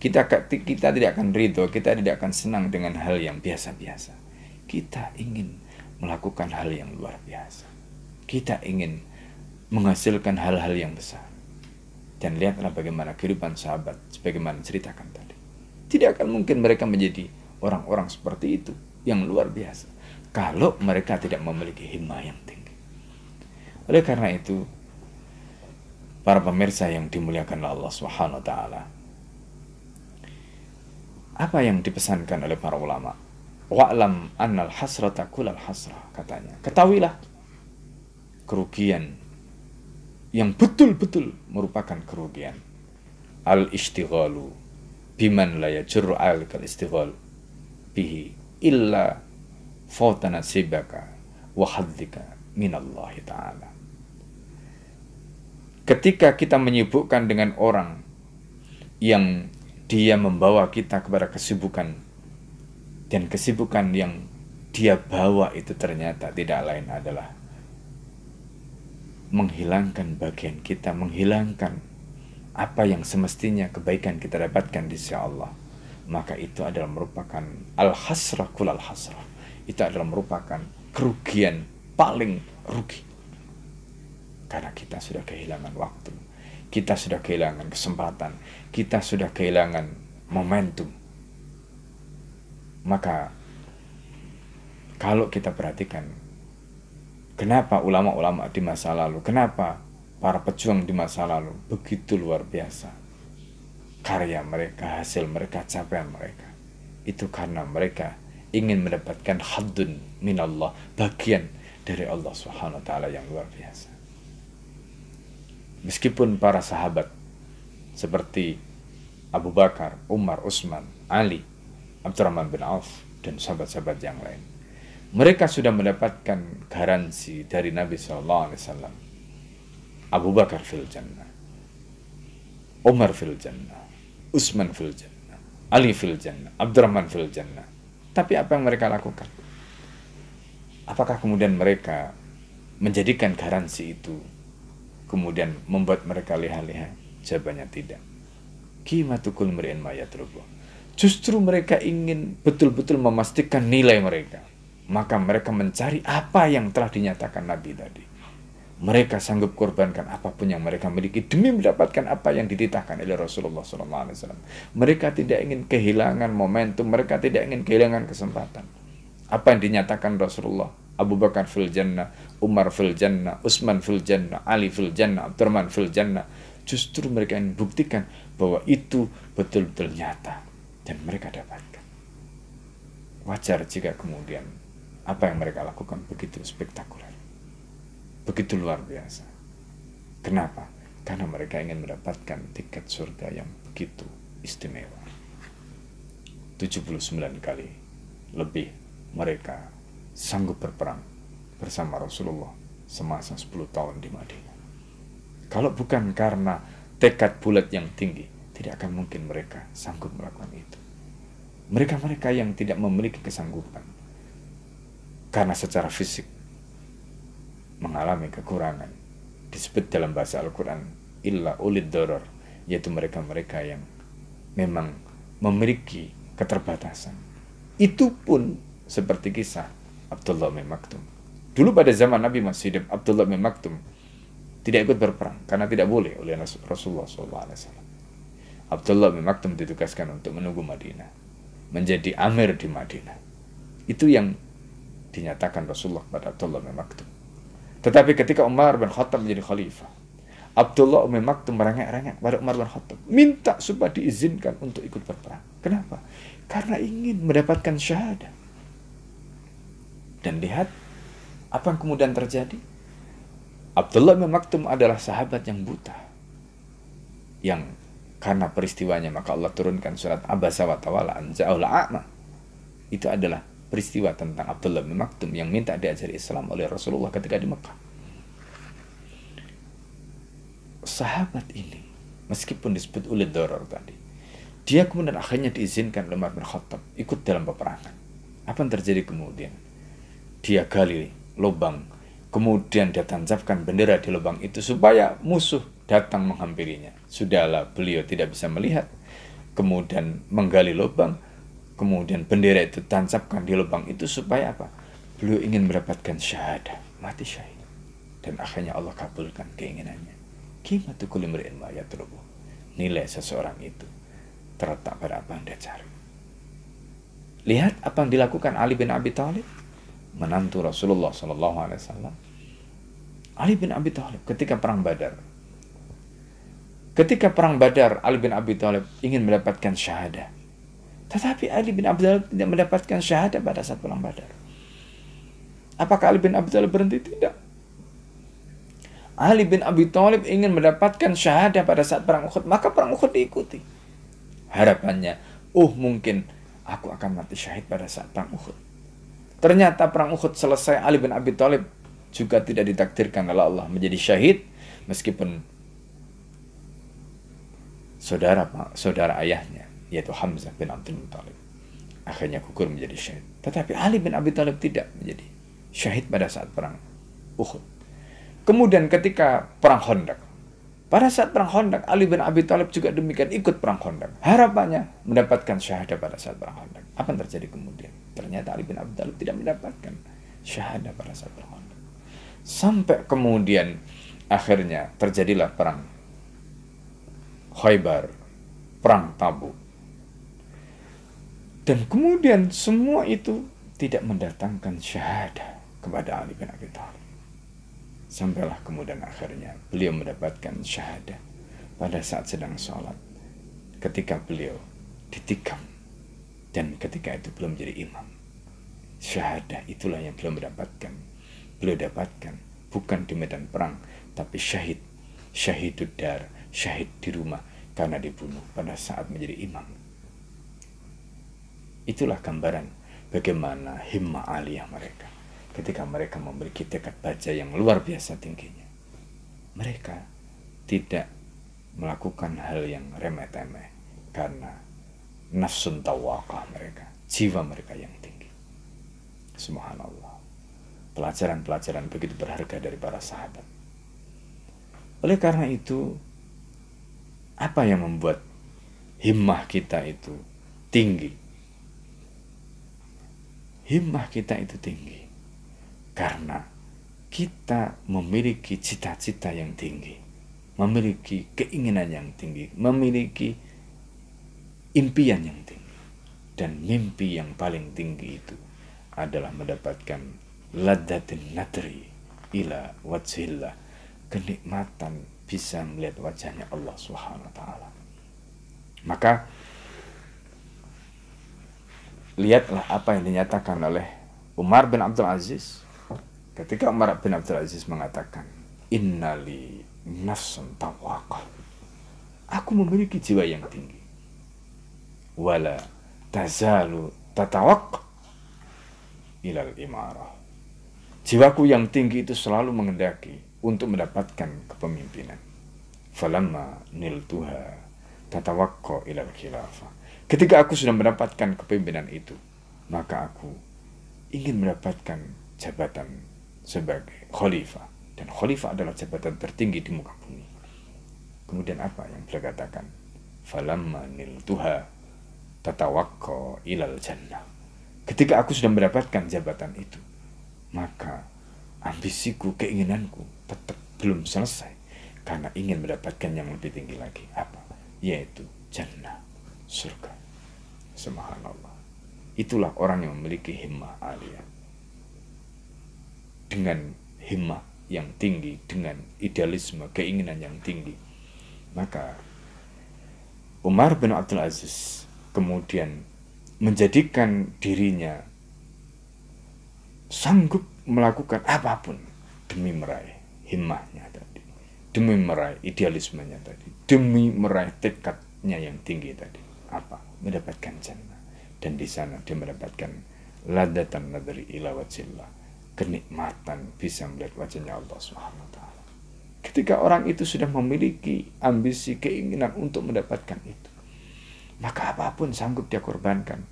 Speaker 1: Kita, kita tidak akan ridho, kita tidak akan senang dengan hal yang biasa-biasa. Kita ingin melakukan hal yang luar biasa. Kita ingin menghasilkan hal-hal yang besar. Dan lihatlah bagaimana kehidupan sahabat, sebagaimana ceritakan tadi. Tidak akan mungkin mereka menjadi orang-orang seperti itu yang luar biasa kalau mereka tidak memiliki himmah yang tinggi. Oleh karena itu, para pemirsa yang dimuliakan Allah Subhanahu wa taala. Apa yang dipesankan oleh para ulama? Wa'lam annal hasrata kulal hasrah katanya. Ketahuilah kerugian yang betul-betul merupakan kerugian. Al-istighalu biman la yajurru alikal istighal bihi illa fawta nasibaka wa hadzika minallahi ta'ala. Ketika kita menyibukkan dengan orang yang dia membawa kita kepada kesibukan dan kesibukan yang dia bawa itu ternyata tidak lain adalah menghilangkan bagian kita, menghilangkan apa yang semestinya kebaikan kita dapatkan di sisi Allah, maka itu adalah merupakan al-hasrah kul al-hasrah itu adalah merupakan kerugian paling rugi. Karena kita sudah kehilangan waktu, kita sudah kehilangan kesempatan, kita sudah kehilangan momentum. Maka kalau kita perhatikan kenapa ulama-ulama di masa lalu, kenapa para pejuang di masa lalu begitu luar biasa. Karya mereka, hasil mereka, capaian mereka. Itu karena mereka ingin mendapatkan haddun minallah, bagian dari Allah taala yang luar biasa. Meskipun para sahabat seperti Abu Bakar, Umar, Utsman, Ali, Abdurrahman bin Auf dan sahabat-sahabat yang lain. Mereka sudah mendapatkan garansi dari Nabi Shallallahu Alaihi Wasallam. Abu Bakar fil jannah, Umar fil jannah, Utsman fil jannah, Ali fil jannah, Abdurrahman fil jannah. Tapi apa yang mereka lakukan? Apakah kemudian mereka menjadikan garansi itu kemudian membuat mereka leha-leha? Jawabannya tidak. Kimatukul meri'in mayatrubu. Justru mereka ingin betul-betul memastikan nilai mereka. Maka mereka mencari apa yang telah dinyatakan Nabi tadi. Mereka sanggup korbankan apa pun yang mereka miliki demi mendapatkan apa yang dititahkan oleh Rasulullah SAW. Mereka tidak ingin kehilangan momentum, mereka tidak ingin kehilangan kesempatan. Apa yang dinyatakan Rasulullah, Abu Bakar fil jannah, Umar fil jannah, Utsman fil jannah, Ali fil jannah, Abdurrahman fil jannah. Justru mereka ingin buktikan bahwa itu betul-betul nyata dan mereka dapatkan. Wajar jika kemudian apa yang mereka lakukan begitu spektakuler begitu luar biasa. Kenapa? Karena mereka ingin mendapatkan tiket surga yang begitu istimewa. 79 kali lebih mereka sanggup berperang bersama Rasulullah semasa 10 tahun di Madinah. Kalau bukan karena tekad bulat yang tinggi, tidak akan mungkin mereka sanggup melakukan itu. Mereka-mereka yang tidak memiliki kesanggupan karena secara fisik mengalami kekurangan. Disebut dalam bahasa Al-Quran, illa ulid doror, yaitu mereka-mereka yang memang memiliki keterbatasan. Itu pun seperti kisah Abdullah bin Maktum. Dulu pada zaman Nabi masih hidup, Abdullah bin Maktum tidak ikut berperang karena tidak boleh oleh Rasulullah SAW. Abdullah bin Maktum ditugaskan untuk menunggu Madinah, menjadi amir di Madinah. Itu yang dinyatakan Rasulullah pada Abdullah bin Maktum. Tetapi ketika Umar bin Khattab menjadi khalifah, Abdullah Umi Maktum merengek-rengek pada Umar bin Khattab. Minta supaya diizinkan untuk ikut berperang. Kenapa? Karena ingin mendapatkan syahadah. Dan lihat apa yang kemudian terjadi. Abdullah bin Maktum adalah sahabat yang buta. Yang karena peristiwanya maka Allah turunkan surat Abasa wa Tawala a'ma. Itu adalah peristiwa tentang Abdullah bin Maktum yang minta diajari Islam oleh Rasulullah ketika di Mekah. Sahabat ini, meskipun disebut oleh Doror tadi, dia kemudian akhirnya diizinkan oleh Umar bin Khattab ikut dalam peperangan. Apa yang terjadi kemudian? Dia gali lubang kemudian dia tancapkan bendera di lubang itu supaya musuh datang menghampirinya. Sudahlah beliau tidak bisa melihat. Kemudian menggali lubang kemudian bendera itu tancapkan di lubang itu supaya apa? Beliau ingin mendapatkan syahadah mati syahid. Dan akhirnya Allah kabulkan keinginannya. Kimatu kulli mri'in ma nilai seseorang itu terletak pada apa yang dia cari. Lihat apa yang dilakukan Ali bin Abi Thalib. Menantu Rasulullah Sallallahu Alaihi Wasallam. Ali bin Abi Thalib ketika perang Badar ketika perang Badar Ali bin Abi Thalib ingin mendapatkan syahadah tetapi Ali bin Abi Thalib tidak mendapatkan syahadah pada saat perang Badar apakah Ali bin Abi Thalib berhenti tidak Ali bin Abi Thalib ingin mendapatkan syahadah pada saat perang Uhud, maka perang Uhud diikuti. Harapannya, oh mungkin aku akan mati syahid pada saat perang Uhud. Ternyata perang Uhud selesai Ali bin Abi Thalib juga tidak ditakdirkan oleh Allah menjadi syahid meskipun saudara saudara ayahnya yaitu Hamzah bin Abdul Muthalib akhirnya gugur menjadi syahid. Tetapi Ali bin Abi Thalib tidak menjadi syahid pada saat perang Uhud. Kemudian ketika perang Khandaq, pada saat perang Khandaq, Ali bin Abi Thalib juga demikian ikut perang Khandaq. Harapannya mendapatkan syahadah pada saat perang Khandaq. Apa yang terjadi kemudian? Ternyata Ali bin Abi Thalib tidak mendapatkan syahadah pada saat perang Khandaq. Sampai kemudian akhirnya terjadilah perang Khaybar, perang Tabuk. Dan kemudian semua itu tidak mendatangkan syahadah kepada Ali bin Abi Thalib. Sampailah kemudian akhirnya beliau mendapatkan syahadah pada saat sedang sholat. Ketika beliau ditikam dan ketika itu belum jadi imam. Syahadah itulah yang beliau mendapatkan. Beliau dapatkan bukan di medan perang tapi syahid. Syahid dar, syahid di rumah karena dibunuh pada saat menjadi imam. Itulah gambaran bagaimana himmah aliyah mereka ketika mereka memiliki tekad baca yang luar biasa tingginya. Mereka tidak melakukan hal yang remeh-temeh karena nafsun tawakah mereka, jiwa mereka yang tinggi. Subhanallah. Pelajaran-pelajaran begitu berharga dari para sahabat. Oleh karena itu, apa yang membuat himmah kita itu tinggi? Himmah kita itu tinggi karena kita memiliki cita-cita yang tinggi, memiliki keinginan yang tinggi, memiliki impian yang tinggi. Dan mimpi yang paling tinggi itu adalah mendapatkan ladatin natri ila wajhillah, kenikmatan bisa melihat wajahnya Allah Subhanahu wa taala. Maka lihatlah apa yang dinyatakan oleh Umar bin Abdul Aziz Ketika Umar bin Abdul Aziz mengatakan, Innali nafsun tawakal. Aku memiliki jiwa yang tinggi. Wala tazalu tatawak ilal imarah. Jiwaku yang tinggi itu selalu mengendaki untuk mendapatkan kepemimpinan. Falamma niltuha tatawakko ilal khilafah. Ketika aku sudah mendapatkan kepemimpinan itu, maka aku ingin mendapatkan jabatan sebagai khalifah dan khalifah adalah jabatan tertinggi di muka bumi. Kemudian apa yang beliau katakan? Falamma niltuha tatawakko ilal jannah. Ketika aku sudah mendapatkan jabatan itu, maka ambisiku, keinginanku tetap belum selesai karena ingin mendapatkan yang lebih tinggi lagi. Apa? Yaitu jannah, surga. Subhanallah. Itulah orang yang memiliki himmah aliyah dengan himmah yang tinggi, dengan idealisme, keinginan yang tinggi. Maka Umar bin Abdul Aziz kemudian menjadikan dirinya sanggup melakukan apa pun demi meraih himmahnya tadi, demi meraih idealismenya tadi, demi meraih tekadnya yang tinggi tadi. Apa? Mendapatkan jannah. Dan di sana dia mendapatkan ladatan nadri ila wajillah kenikmatan bisa melihat wajahnya Allah Subhanahu wa taala. Ketika orang itu sudah memiliki ambisi, keinginan untuk mendapatkan itu, maka apa pun sanggup dia korbankan,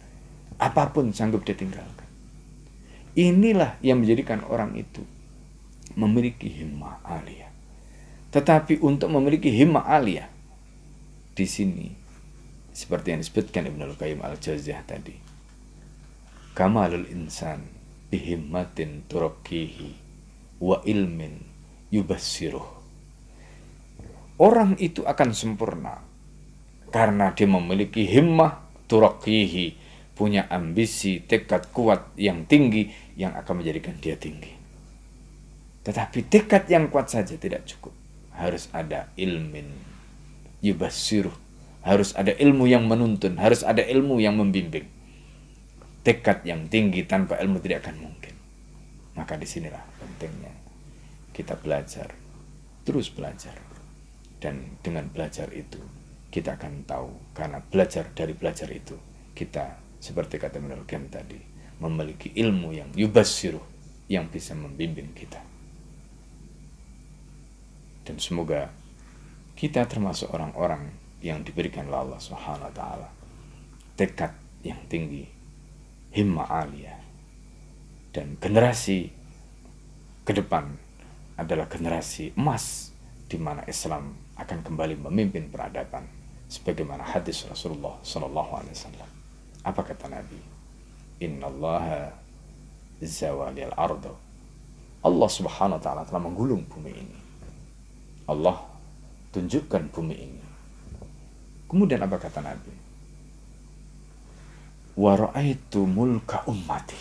Speaker 1: apa pun sanggup dia tinggalkan. inilah yang menjadikan orang itu memiliki himmah aliyah. Tetapi untuk memiliki himmah aliyah di sini seperti yang disebutkan Ibnu Al-Qayyim Al-Jauziyah tadi. Kamalul insan bihimmatin turakkihi wa ilmin yubassiruh. Orang itu akan sempurna karena dia memiliki himmah turakkihi, punya ambisi, tekad kuat yang tinggi yang akan menjadikan dia tinggi. Tetapi tekad yang kuat saja tidak cukup. Harus ada ilmin yubassiruh. Harus ada ilmu yang menuntun, harus ada ilmu yang membimbing. Tekad yang tinggi tanpa ilmu tidak akan mungkin. Maka di sinilah pentingnya kita belajar, terus belajar. Dan dengan belajar itu kita akan tahu karena belajar dari belajar itu kita seperti kata Menurut tadi memiliki ilmu yang yubassiruh yang bisa membimbing kita. Dan semoga kita termasuk orang-orang yang diberikan oleh Allah Subhanahu wa taala tekad yang tinggi, himmah alia dan generasi ke depan adalah generasi emas di mana Islam akan kembali memimpin peradaban sebagaimana hadis Rasulullah sallallahu alaihi wasallam. Apa kata Nabi? Innallaha zawalil ardo. Allah Subhanahu wa taala telah menggulung bumi ini. Allah tunjukkan bumi ini. Kemudian apa kata Nabi? Wa ra'aitu mulka ummati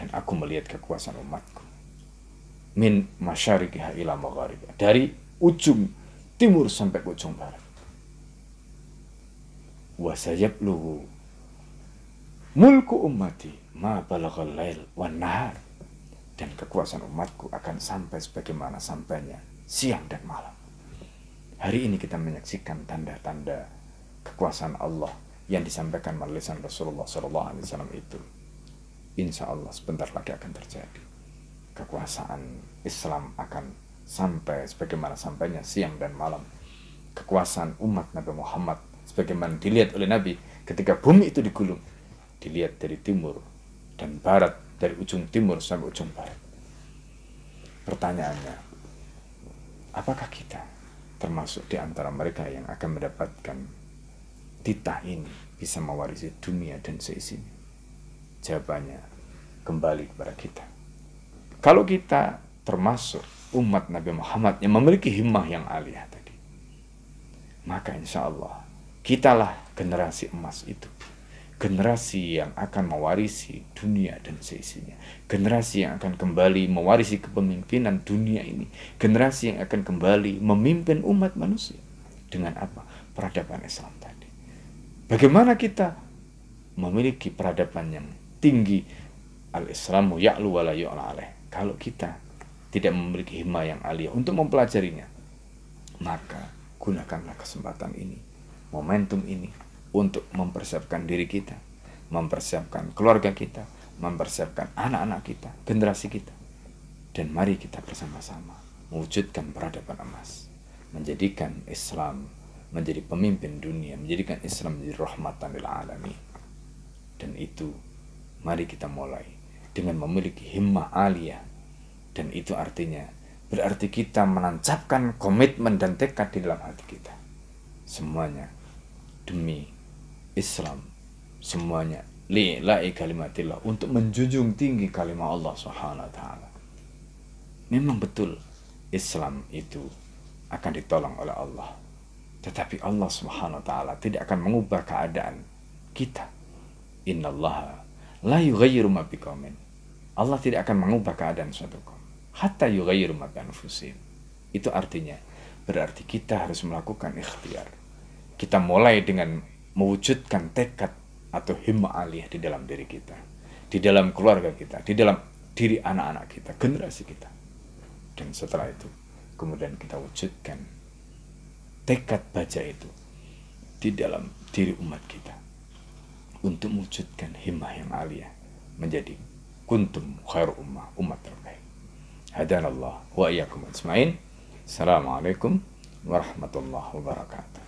Speaker 1: dan aku melihat kekuasaan umatku. Min masyarikiha ila magharibiha. Dari ujung timur sampai ujung barat. Wa sayabluhu mulku ummati ma balaghal lail wan nahar. Dan kekuasaan umatku akan sampai sebagaimana sampainya siang dan malam. Hari ini kita menyaksikan tanda-tanda kekuasaan Allah yang disampaikan melalui lisan Rasulullah SAW itu. Insya Allah sebentar lagi akan terjadi. Kekuasaan Islam akan sampai sebagaimana sampainya siang dan malam. Kekuasaan umat Nabi Muhammad sebagaimana dilihat oleh Nabi ketika bumi itu digulung. Dilihat dari timur dan barat, dari ujung timur sampai ujung barat. Pertanyaannya, apakah kita termasuk di antara mereka yang akan mendapatkan titah ini bisa mewarisi dunia dan seisinya? Jawabannya kembali kepada kita. Kalau kita termasuk umat Nabi Muhammad yang memiliki himmah yang aliyah tadi, maka insya Allah kitalah generasi emas itu generasi yang akan mewarisi dunia dan seisinya. Generasi yang akan kembali mewarisi kepemimpinan dunia ini. Generasi yang akan kembali memimpin umat manusia. Dengan apa? Peradaban Islam tadi. Bagaimana kita memiliki peradaban yang tinggi al-islamu ya'lu wa la. Kalau kita tidak memiliki hima yang alia untuk mempelajarinya, maka gunakanlah kesempatan ini, momentum ini untuk mempersiapkan diri kita, mempersiapkan keluarga kita, mempersiapkan anak-anak kita, generasi kita. Dan mari kita bersama-sama mewujudkan peradaban emas, menjadikan Islam menjadi pemimpin dunia, menjadikan Islam menjadi rahmatan lil alamin. Dan itu mari kita mulai dengan memiliki himmah aliyah dan itu artinya berarti kita menancapkan komitmen dan tekad di dalam hati kita. Semuanya demi Islam semuanya li'la'i kalimatillah untuk menjunjung tinggi kalimat Allah Subhanahu wa taala. Memang betul Islam itu akan ditolong oleh Allah. Tetapi Allah Subhanahu taala tidak akan mengubah keadaan kita. Innallaha la yughayyiru ma biqaumin. Allah tidak akan mengubah keadaan suatu kaum hatta yughayyiru ma Itu artinya berarti kita harus melakukan ikhtiar. Kita mulai dengan mewujudkan tekad atau himmah aliyah di dalam diri kita, di dalam keluarga kita, di dalam diri anak-anak kita, generasi kita. Dan setelah itu, kemudian kita wujudkan tekad baca itu di dalam diri umat kita untuk mewujudkan himmah yang aliyah menjadi kuntum khair ummah, umat terbaik. Hadanallah wa iyyakum. Assalamualaikum warahmatullahi wabarakatuh.